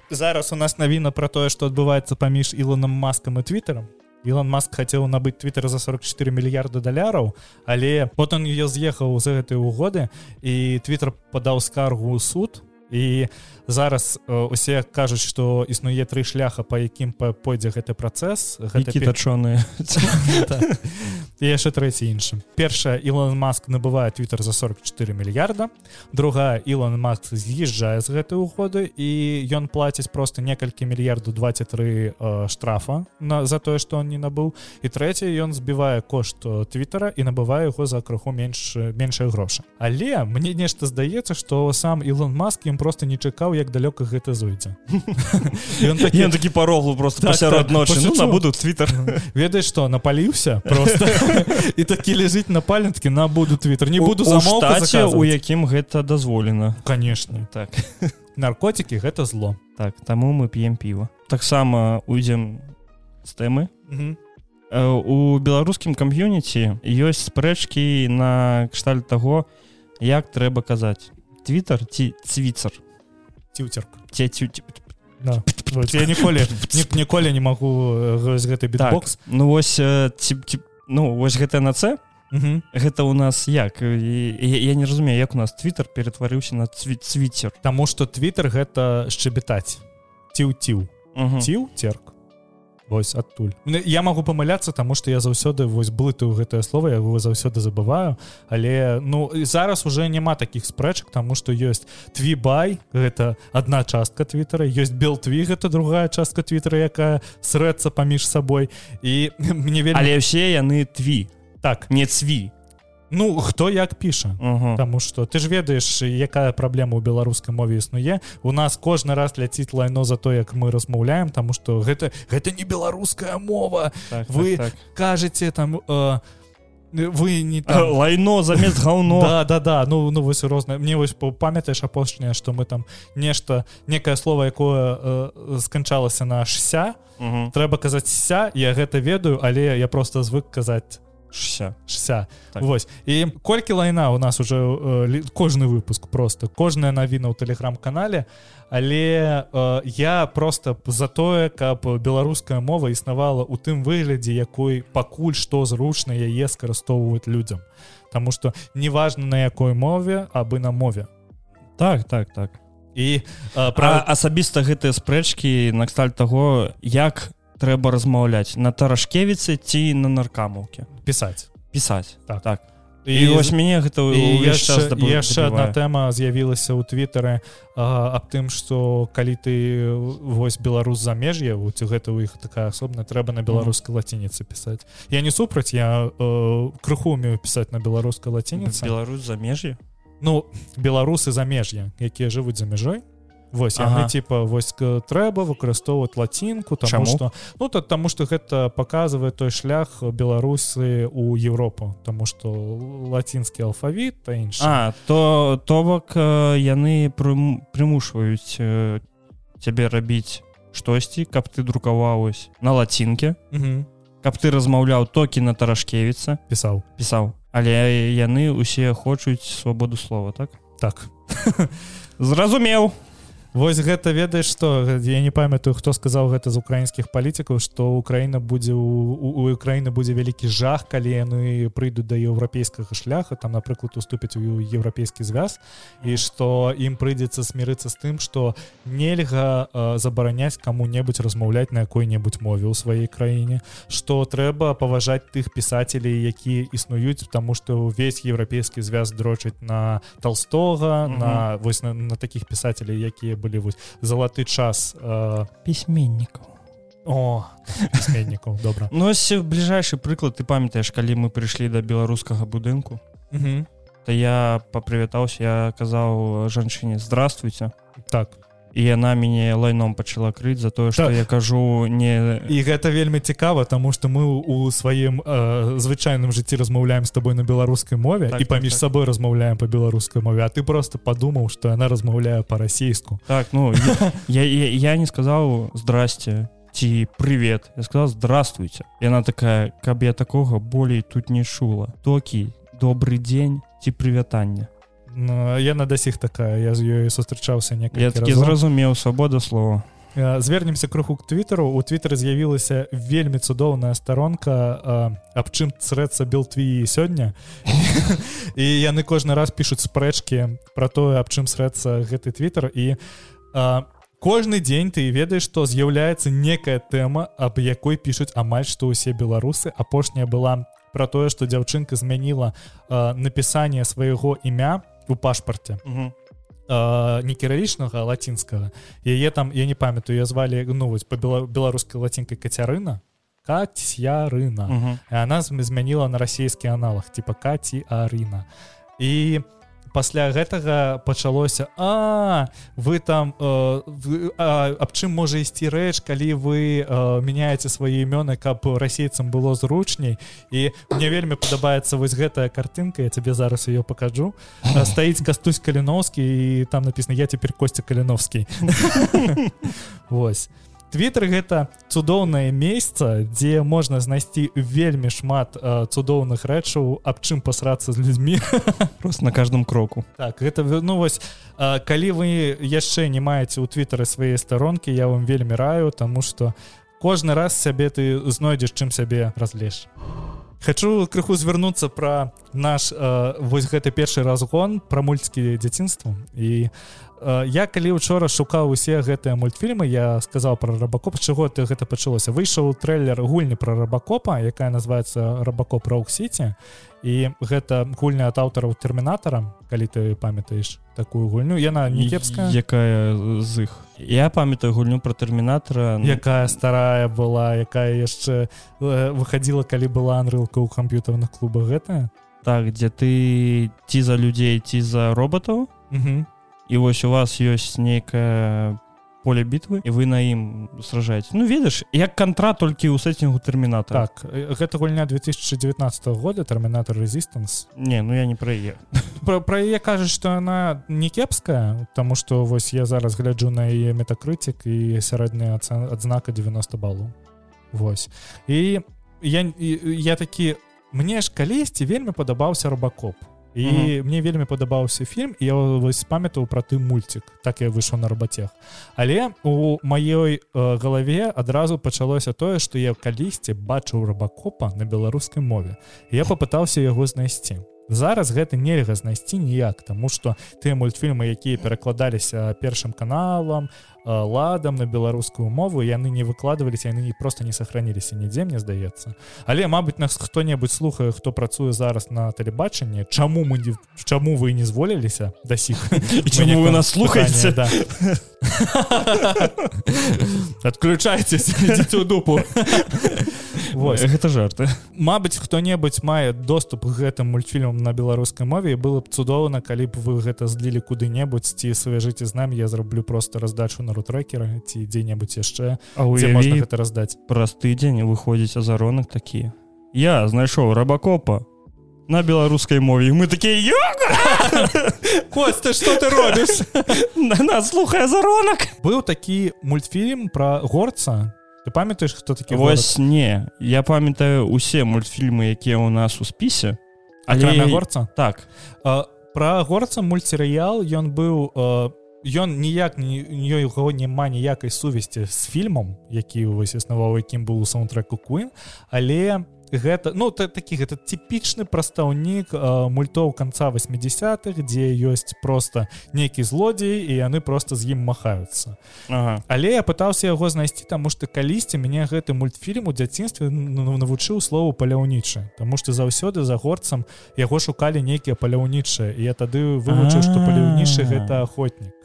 зараз у нас навіна про тое что адбываецца паміж ілоном маскам і твиттером. Ілон Маск хацеў набыць твиттер за 44 мільярда даляраў але потым я з'ехаў за гэтай угоды і твиттер падаў скаргу суд і зараз усе кажуць што існуе тры шляха па якім пойдзе гэты працэс гэты тачоныя яшчэ трэці іншым першая Ілон Маск набывае твиттер за 44 мільярда. Другая Ілон Маск з'язджае з гэтай угоды і ён плаціць просто некалькі мільярду 23 штрафа на за тое што он не набыў. І трэці ён збівае кошт твиттера і набывае яго за крыху менш меншыя грошы. Але мне нешта здаецца што сам Ілон Маск ім просто не чакаў як далёка гэта зойдзе. Ён такі ён такі парогу просто так, пасярод так, ночы ну, набуду твиттер ведаеш что напаліўся просто. І такі ляжыць на паленткі набуду твиттер не буду замоўка у якім гэта дазволена. Конечно так. Наркотики гэта зло. Так таму мы п'ем піва. Таксама уйдзем з тэмы. Э, у беларускім кам'юніці ёсць спрэчкі на кшталь таго як трэба казаць твиттер ці цвіцер ціўцерк ці цю да. Вот я ніколі ні- ніколі не магу з гэты бітбокс так, ну вось э, ці, ці, ну вось гэта на це. Мгм. гэта у нас як? І- і- я не разумею як у нас твиттер ператварыўся на цві, цвіцер Таму што твиттер гэта шчабетаць ціў-ціў ціў церк Вось адтуль. Ну, я магу памыляцца таму што я заўсёды вось блытаю гэтае слово я его заўсёды забываю. Але ну зараз уже няма таких спрэчак тому что ёсць твібай гэта одна частка твиттера ёсць белтві гэта другая частка твиттера якая срэцца паміж сабой. І мне вельмі але ўсе яны тві. Так. Не цві ну хто як піша. Ага. Таму што ты ж ведаеш якая праблема ў беларускай мове існуе. У нас кожны раз ляціць лайно за то як мы размаўляем тому что гэта гэта не беларуская мова. Так, Вы- так, так. кажаце там э, вы не там... лайно замест гаўно. Да да да ну ну вось розна. Мне вось па- памятаеш апошняе што мы там нешта некае слово якое э, сканчалася на шся. Мгм. трэба казаць ся я гэта ведаю але я просто звык казаць Шся. шся Так. Вось. І колькі лайна у нас уже э, кожны выпуск просто. Кожная навіна ў тэлеграм-канале але э, я просто за тое каб беларуская мова існавала ў тым выглядзе якой пакуль што зручна яе скарыстоўваць людзям. Таму что неважно на якой мове абы на мове. Так так так. І э, пра асабіста гэтыя спрэчкі наксталь таго як трэба размаўляць на тарашкевіцы ці на наркамаўке пісаць пісаць Так. так. І вось мяне гэта І яшчэ, яшчэ одна тэма з'явілася ў твиттары аб тым што калі ты вось беларус замеж'я ці гэта ў іх такая асобна трэба на беларускай лацініцы пісаць я не супраць я э, крыху умею пісаць на беларускай лацініцы Беларусь замежжі ну беларусы замеж'я якія жывуць за мяжой Вось Ага. типа вось трэба выкарыстоўваць лацінку тому что ну то таму что гэта показывае той шлях беларусы у Европу тому что лацінскі алфавіт та інш А то то бок яны прым- прымушваюць цябе рабіць штосьці каб ты друкаваўось на лацінке каб ты размаўляў токі на тарашкевіца пісаў. Пісаў. Але яны усе хочуць свабоду слова так? Так. Зразумеў Вось гэта ведаеш што я не памятаю хто сказаў гэта з украінскіх палітыкаў што Украіна будзе у, Украіны будзе вялікі жах калі яны прыйдуць да еўрапейскага шляха там напрыклад уступяць у еўрапейскі звяз і што ім прыйдзецца смірыцца з тым што нельга э, забараняць каму-небудзь размаўляць на якой-небудзь мове ў сваёй краіне што трэба паважаць тых пісацелей якія існуюць тому што ўвесь еўрапейскі звяз дрочыць на толстога Мгм. на вось на, на таких пісацелей якія былі вось залаты час э, пісьменнікаў о пісьменнікаў добра Ну ось бліжэйшы прыклад ты памятаеш калі мы прыйшлі да беларускага будынку то я папрывятаўся я казаў жанчыне здравствуйте так і яна мяне лайном пачала крыць за тое што Так. я кажу не і гэта вельмі цікава тому что мы у сваім э, звычайным жыцці размаўляем з табой на беларускай мове Так, і так, паміж так. сабой размаўляем по беларускай мове а ты просто падумаў что яна размаўляе по-расійску так ну я, я, я, я не сказаў здрасце ці привет я сказал здравствуйте яна такая каб я такога болей тут не чула токі добрый дзень ці прывятанне Ну, яна да сіх такая я з ёй сустрачаўся некалькі разоў. зразумеў свабода слова. Звернемся крыху к твиттеру. У твиттера з'явілася вельмі цудоўная старонка аб чым црэцца белтві сёння. І яны кожны раз пишутць спрэчкі про тое аб чым срэцца гэты твиттер. І э, кожны дзень ты ведаеш што з'яўляецца некая тэма аб якой пишуць амаль што ўсе беларусы. Апошняя была про тое што дзяўчынка змяніла напісанне свайго імя у пашпарте э, не кіралічнага а лацінскага яе там я не памятаю я звалі ну вось по бела, беларускай лацінкай кацярына кацьярына Мгм. і она зм- змяніла на расійскі аналог типа каці арына і пасля гэтага пачалося а вы там э, аб чым можа ісці рэч калі вы э, мяняеце свае імёны каб расейцам было зручней? І мне вельмі падабаецца вось гэтая картынка я тебе зараз ее покажу стаіць кастусь каліновскі і там написано я теперь костя каліновскі Вось Твиттер гэта цудоўнае месца дзе можна знайсці вельмі шмат э, цудоўных рэчаў аб чым пасрацца з людзьмі. Просто на каждом кроку. Так гэта ну вось э, калі вы яшчэ не маеце ў твиттары свае старонкі я вам вельмі раю тому что кожны раз сябе ты знойдзеш чым сябе разлеш. Хочу крыху звярнуцца пра наш э, вось гэты першы разгон пра мульцкі дзяцінства. І у я калі учора шукаў усе гэтыя мультфільмы я сказаў про рабакоп. Чаго ты гэта пачалося? Выйшаў трейлер гульні про рабакопа якая называется рабакоп рок-сіці і гэта гульня ад аўтараў тэрмінатара калі ты памятаеш такую гульню. Яна не кепская? якая з іх? Я памятаю гульню про тэрмінатара якая старая была якая яшчэ выходила калі была анрылка ў камп'ютарных клубах гэтая? Так дзе ты ці за людзей ці за роботаў? Угу і вось у вас ёсць нейкае поле бітвы і вы на ім сражаеце Ну ведаш як кантра толькі ў сеттингу тэрміната так гэта гульня 2019 года тэрмінатор резистанс не ну я не пра яе пра яе кажуць што она не кепская тому что вось я зараз гляджу на яе метакрытик і сярэдняя адзнака 90 балу Вось і я я такі мне ж калісьці вельмі падабаўся рабакоп і mm -hmm. мне вельмі падабаўся фільм я вось памятаў пра ты мульцік так я выйшаў на рабацях але у маёй э, галаве адразу пачалося тое што я калісьці бачыў рабакопа на беларускай мове. Я попытаўся яго знайсці. Зараз гэта нельга знайсці ніяк тому что тыя мультфільмы якія перакладаліся першым каналам ладам на беларускую мову яны не выкладываліся яны не просто не сохраніліся нідзе мне здаецца але Мабыць нас хто-небудзь слухае хто працуе зараз на тэлебачанні чаму мы не чаму вы не зволіліся да сіх чаму вы нас слухаеце да. адключайтесь у дупу. Вось. гэта жарты Мабыць хто-небудзь мае доступ к гэтым мультфільмам на беларускай мове было б цудоўна калі б вы гэта злілі куды-небудзь ці свяжыце з намі я зраблю просто раздачу на рутрекера ці дзе-небудзь яшчэ А можна гэта раздаць праз тыдзень выходзіць азаронак такі я знайшоў рабакопа на беларускай мове мы такія Костя что ты робіш на нас слухае заронак быў такі мультфільм про горца. Ты памятаеш хто такі вось не. Я памятаю усе мультфільмы якія ў нас у спісе. Але горца? Так. Про горца мультсерыял ён быў ён ніяк не яго няма ніякай сувесці з фільмам які вось існаваў якім быў у саундтреку куін але у гэта ну ты такі гэта типічны прадстаўнік мультоў конца 80-х дзе ёсць просто нейкі злодзей і яны просто з ім махаюцца. Ага. але я пытаўся яго знайсці таму што калісьці мяне гэты мультфільм у дзяцінстве навучыў слову паляўнічы Таму што заўсёды за горцам яго шукалі нейкія паляўнічыя я тады вывучыў што паляўнішы гэта охотнік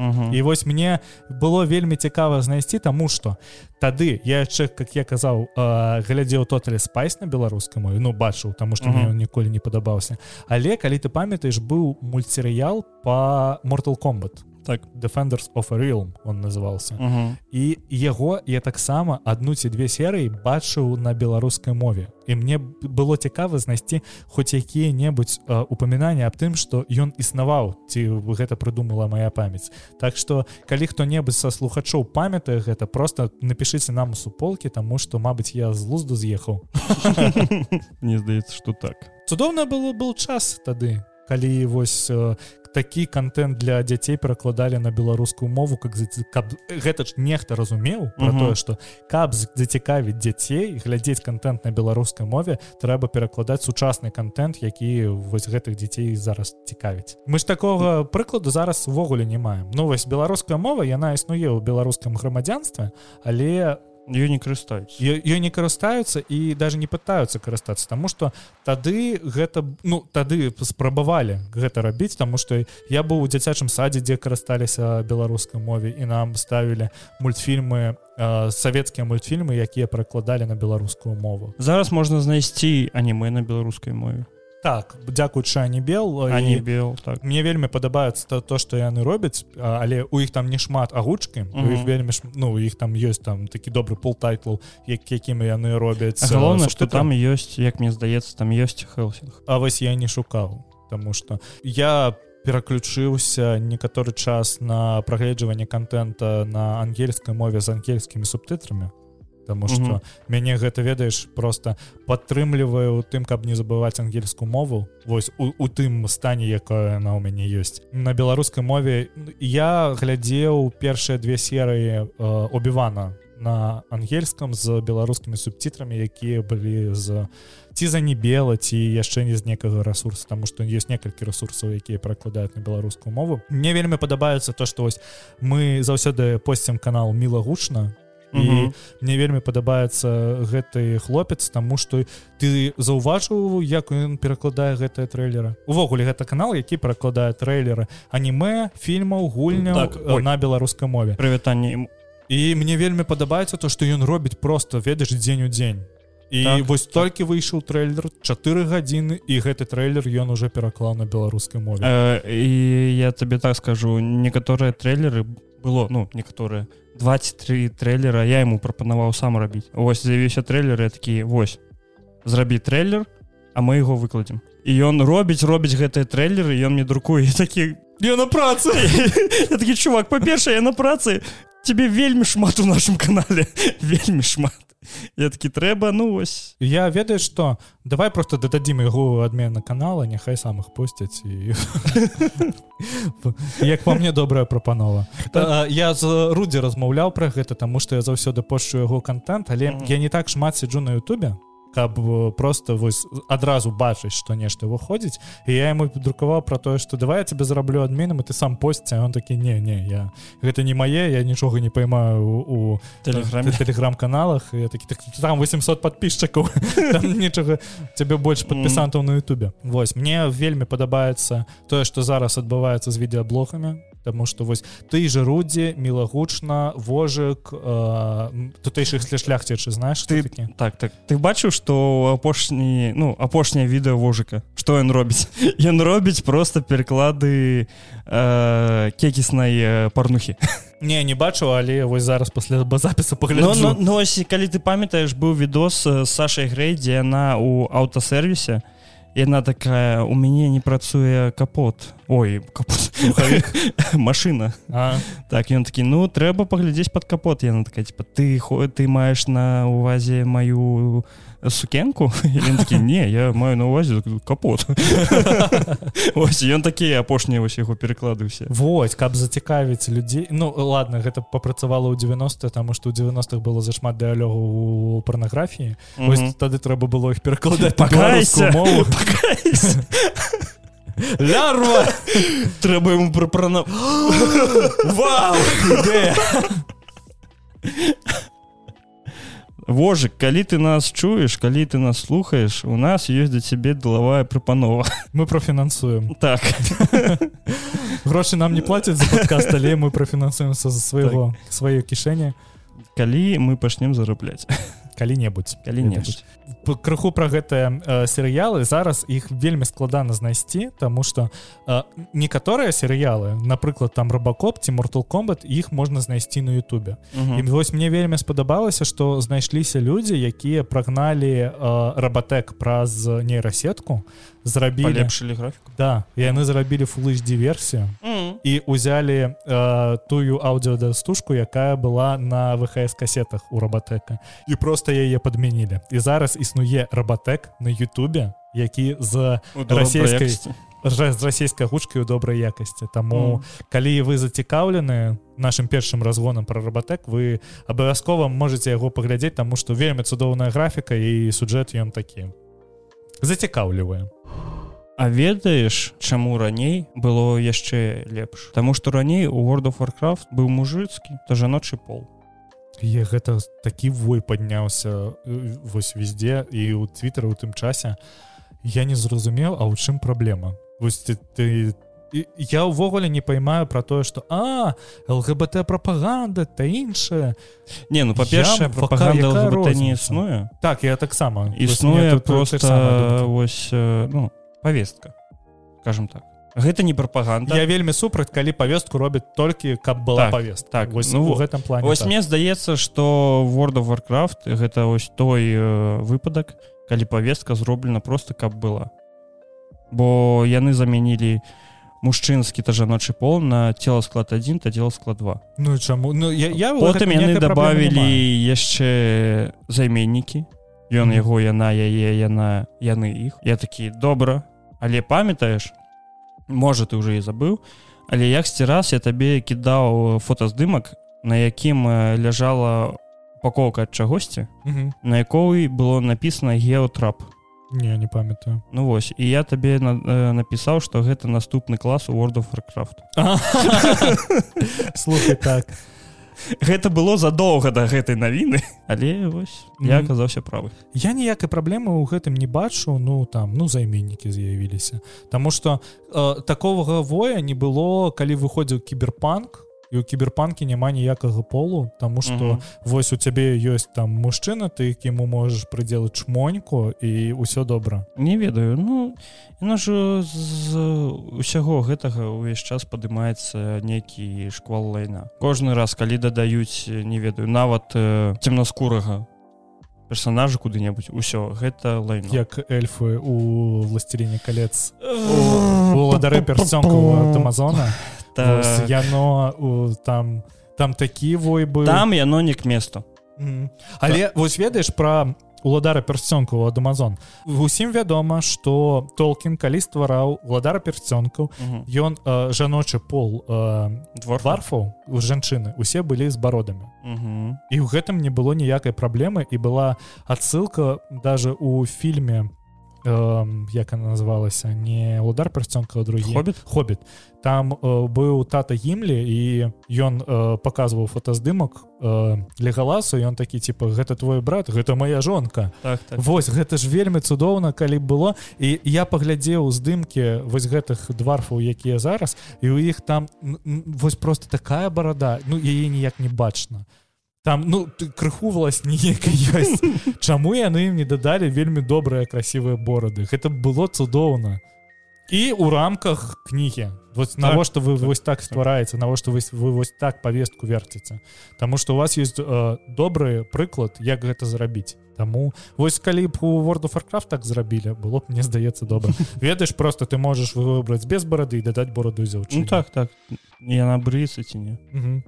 Угу. і вось мне было вельмі цікава знайсці таму што тады я яшчэ как я казаў глядзеў тоталі спайс на беларускай мове ну бачыў таму што мне ніколі не падабаўся. Але калі ты памятаеш быў мультсерыял по mortal комбат так defenders of realm он назывался. Uh -huh. і яго я таксама одну ці две серыі бачыў на беларускай мове. І мне было цікава знайсці хоць якія-небудзь упамінанні аб тым што ён існаваў ці гэта прыдумала моя памяць. Так што калі хто-небудзь са слухачоў памятае гэта просто напішыце нам у суполкі таму што Мабыць я з лузду з'ехаў. Мне здаецца что так. Цудоўна было был час тады калі вось такі контент для дзяцей перакладалі на беларускую мову как каб гэта ж нехта разумеў про тое что каб зацікавіць дзяцей глядзець контент на беларускай мове трэба перакладаць сучасны контент які вось гэтых дзяцей зараз цікавіць. Мы ж такого прыкладу зараз увогуле не маем. Ну вось беларуская мова яна існуе ў беларускам грамадзянстве але у не карыстаюць ее не карыстаюцца і даже не пытаются карыстацца тому что тады гэта ну тады спрабавалі гэта рабіць тому что я быў у дзіцячым садзе дзе карысталіся беларускай мове і нам ставілі мультфільмы савецкія мультфільмы якія пракладалі на беларускую мову. Зараз можна знайсці аніме на беларускай мове так дзякуючы анібел ані бел так. мне вельмі падабаецца то, то што яны робяць але у іх там не шмат агучкі mm -hmm. іх вельмі ш... ну іх там ёсць там такі добры пол тайтлаў як якімі яны робяць галоўна што там ёсць як мне здаецца там ёсць хелсинг. А вось я не шукаў тому что я пераключыўся некаторы час на прагледжванне контента на ангельскай мове з ангельскімі субтытрамі Таму што mm -hmm. мяне гэта ведаеш просто падтрымлівае ў тым каб не забываць ангельскую мову. Вось у, у тым стане якое яна ў мяне ёсць на беларускай мове я глядзеў першыя две серыі э, обівана на ангельском з беларускімі субцітрамі якія былі з ці за не бела ці яшчэ не з некага ресурсу тому что есть некалькі ресурсаў якія пракладаюць на беларускую мову. Мне вельмі падабаецца то что вось мы заўсёды посцім канал міла гучна і mm -hmm. мне вельмі падабаецца гэты хлопец тому что ты заўважыў як ён перакладае гэтыя трэйлеры увогуле гэта канал які перакладае трэйлеры аніме фільмаў гульня так, на беларускай мове. Прывітанне і мне вельмі падабаецца то что ён робіць просто ведаеш дзень у дзень. І так, вось так. толькі выйшаў трэйлер 4 гадзіны і гэты трэйлер ён уже пераклаў на беларускай мове. Э, і я табе так скажу некаторыя трэйлеры было ну некаторыя 23 трэйлера я ему прапанаваў сам рабіць ось з'явіўся трэйлеры такі вось зрабі трэйлер а мы его выкладзем і ён робіць робіць гэтыя трэйлеры ён мне друкуе такі я на працы такі чувак па-першае я на працы тебе вельмі шмат у нашым канале вельмі шмат я такі трэба ну вось я ведаю что давай просто дададзім яго адмена канала няхай самых пусцяць і як по мне добрая прапанова я з рудзі размаўляў пра гэта таму што я заўсёды пошчу яго контент але я не так шмат сиджу на Ютубе каб просто вось адразу бачыць что нешта выходзіць. І я ему друкаваў про тое что давай я тебе зараблю адменам и ты сам посці он такі не не я гэта не мае я нічога не поймаю у телеграме телеграм-каналах я такі так, там 800 подписчиков нічога тебе больш подпісантаў на Ютубе. Вось мне вельмі падабаецца тое что зараз адбываецца з відеаблогамі Таму што вось ты же рудзі мілагучна вожык э, тутэйшых шляхцічы знаеш ты такі? так так. Ты бачыў што апошні ну апошняе відэо вожыка? Што ён робіць? Ён робіць просто пераклады э, кекіснай э, парнухі. Не не бачу але вось зараз пасля запіса ну, ну, ну, калі ты памятаеш быў відос Сашай грэй дзе яна у аўтасервісе яна такая у мяне не працуе капот. Ой капот. Машина. Так ён такі ну трэба паглядзець под капот яна такая типа ты хо ты маеш на увазе маю сукенку? Такі, не я маю на увазе капот ось ён такія апошнія вось яго перакладыўся Вось каб зацікавіць людзей Ну ладно гэта папрацавала ў 90 таму што ў 90-х было зашмат дыялёгу у парнаграфіі -hmm. тады трэба было іх перакладаць пакайся мову. Лярва! Трэба ему прапрана Вау! Вожык калі ты нас чуеш калі ты нас слухаеш у нас ёсць да цябе делавая прапанова мы профінансуем так. Грошы нам не плацяць за падкаст але мы профінансуемся за свайго так. сваё кішэне калі мы пачнем зарабляць калі-небудзь калі-небудзь крыху про гэтыя э, серыялы. Зараз іх вельмі складана знайсці тому что э, некаторыя серыялы напрыклад там рыбакоп ці мортал комбат іх можна знайсці на Ютубе. І вось мне вельмі спадабалася что знайшліся людзі якія прагналі э, рабатэк праз нейрасетку зрабілі лепшылі графіку? Да яны зрабілі фулыч діверсію і узялі э, тую аўдыодастужку якая была на вхс касетах у рабатэка і просто яе подмянілі і зараз існуе рабатэк на Ютубе які з расійскай з расійскай гучкай у добрай якасці Таму mm. калі вы зацікаўлены нашим першым разгонам про рабатэк вы абавязкова можете яго паглядзець таму што вельмі цудоўная графіка і суджэт ён такі зацікаўлівае А ведаеш чаму раней было яшчэ лепш? Таму што раней у world of warcraft быў мужыцкі то жаночы пол Я гэта такі вой падняўся вось везде і ў твиттера у тым часе. Я не зразумеў а ў чым праблема? Вось ты, ты я ўвогуле не паймаю про тое что а лгбт пропаганда та іншая не ну па-першае пропаганда не існуе. Так я таксама. Існуе просто вось ну повестка скажем так гэта не прапаганда. Я вельмі супраць калі повестку робіць толькі каб была Так, повестка так, вось ну, у гэтым плане Вось так. мне здаецца что world of warcraft гэта ось той э, выпадак калі повестка зроблена просто каб была. Бо яны замянілі мужчынскі та жаночы пол на тело склад 1 та дело склад 2 Ну чаму? Ну я, я потым яны добавілі маю. яшчэ займеннікі. Ён Мгм. яго яна яе яна яны іх. Я такі добра але памятаеш можа ты уже і забыў але яксьці раз я табе кідаў фотаздымак на якім э, ляжала упаковка ад чагосьці на якой было написано геотрап не не памятаю. Ну вось і я табе на, э, напісаў што гэта наступны клас у world of warcraft. Слухай так гэта было задоўга да гэтай навіны. Але вось я аказаўся правы. Я ніякай праблемы ў гэтым не бачу ну там ну займеннікі з'явіліся. Таму что э, такого воя не было калі выходзіў кіберпанк і у кіберпанке няма ніякага полу тому что Мгм. вось у цябе ёсць там мужчына ты якіму можаш прыдзелаць чмоньку і ўсё добра. Не ведаю ну яно ж з усяго гэтага ўвесь час падымаецца нейкі шквал лайна. Кожны раз калі дадаюць не ведаю нават э, цемнаскурага персонажа куды-небудзь усё гэта лайна як эльфы у власцеліне колец уладары персёнку амазона Та- яно у, там там такі вой быў там яно не к месту Мгм. але вось ведаеш про уладара персцёнку ад амазон усім вядома что толкін калі ствараў уладара персцёнкаў Мгм. ён э, жаночы пол э, двор варфаў у жанчыны усе былі з бародамі Мгм. і ў гэтым не было ніякай праблемы і была адсылка даже у фільме э, як она называлася не удар персцёнка другі Хоббит? хоббит там э, быў тата гімлі і ён э, показываў фотаздымак э, легаласу ён такі типа гэта твой брат гэта моя жонка так, так. Вось гэта ж вельмі цудоўна калі б было. І я паглядзеў здымкі вось гэтых дварфаў якія зараз і у іх там вось просто такая барада. Ну яе ніяк не бачна там ну ты крыху власть ніякай ёсць Чаму яны ім не дадалі вельмі добрыя красивыя борады гэта было цудоўна і у рамках кнігі вот Так, навошта вы так, вось так так. ствараеце навошта вы вы вось так повестку верціце Таму что у вас есть э, добры прыклад як гэта зрабіць Таму вось калі б у world of Warcraft так зрабілі было б мне здаецца добра ведаеш просто ты можаш выбраць без барады і дадаць бороду ну так так. Яна брыцца ці не. Мгм.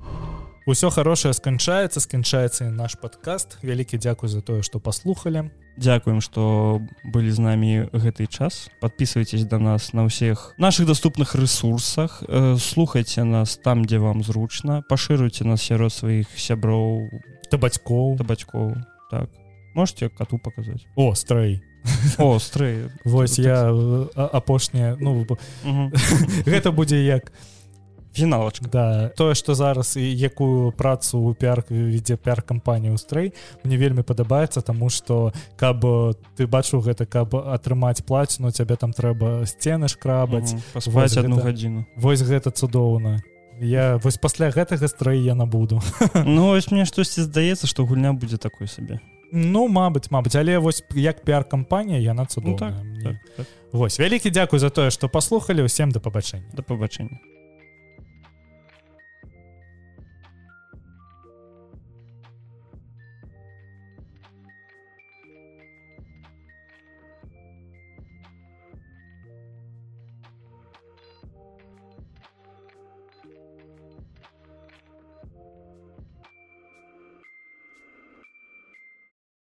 Усё хорошее сканчаецца сканчаецца наш подкаст. Вялікі дзякуй за тое што паслухалі Дякуем что былі з намі гэты час. Подписывайтесь до нас на ўсіх наших доступных ресурсах. Э, слухайте нас там дзе вам зручна пашыруйте нас сярод сваіх сяброў да бацькоў да бацькоў так. Можете коту показаць о стрэй о стрэй Вось Тут я э, а- апошняе ну гэта будзе як фіналочка да. Тое што зараз і якую працу у пиар вядзе пиар кампанію стрэй мне вельмі падабаецца таму што каб э, ты бачыў гэта каб атрымаць плаціну цябе там трэба сцены шкрабаць. Мгм. паспаць одну гэта- гадзіну. Вось гэта цудоўна. Я вось пасля гэтага стрэй я набуду. Ну вось мне штосьці здаецца што гульня будзе такой сабе. Ну мабыць мабыць але вось як пиар кампанія яна ну так, цудоўная так, так. Вось вялікі дзякуй за тое што паслухалі ўсім да пабачэння. Да пабачэння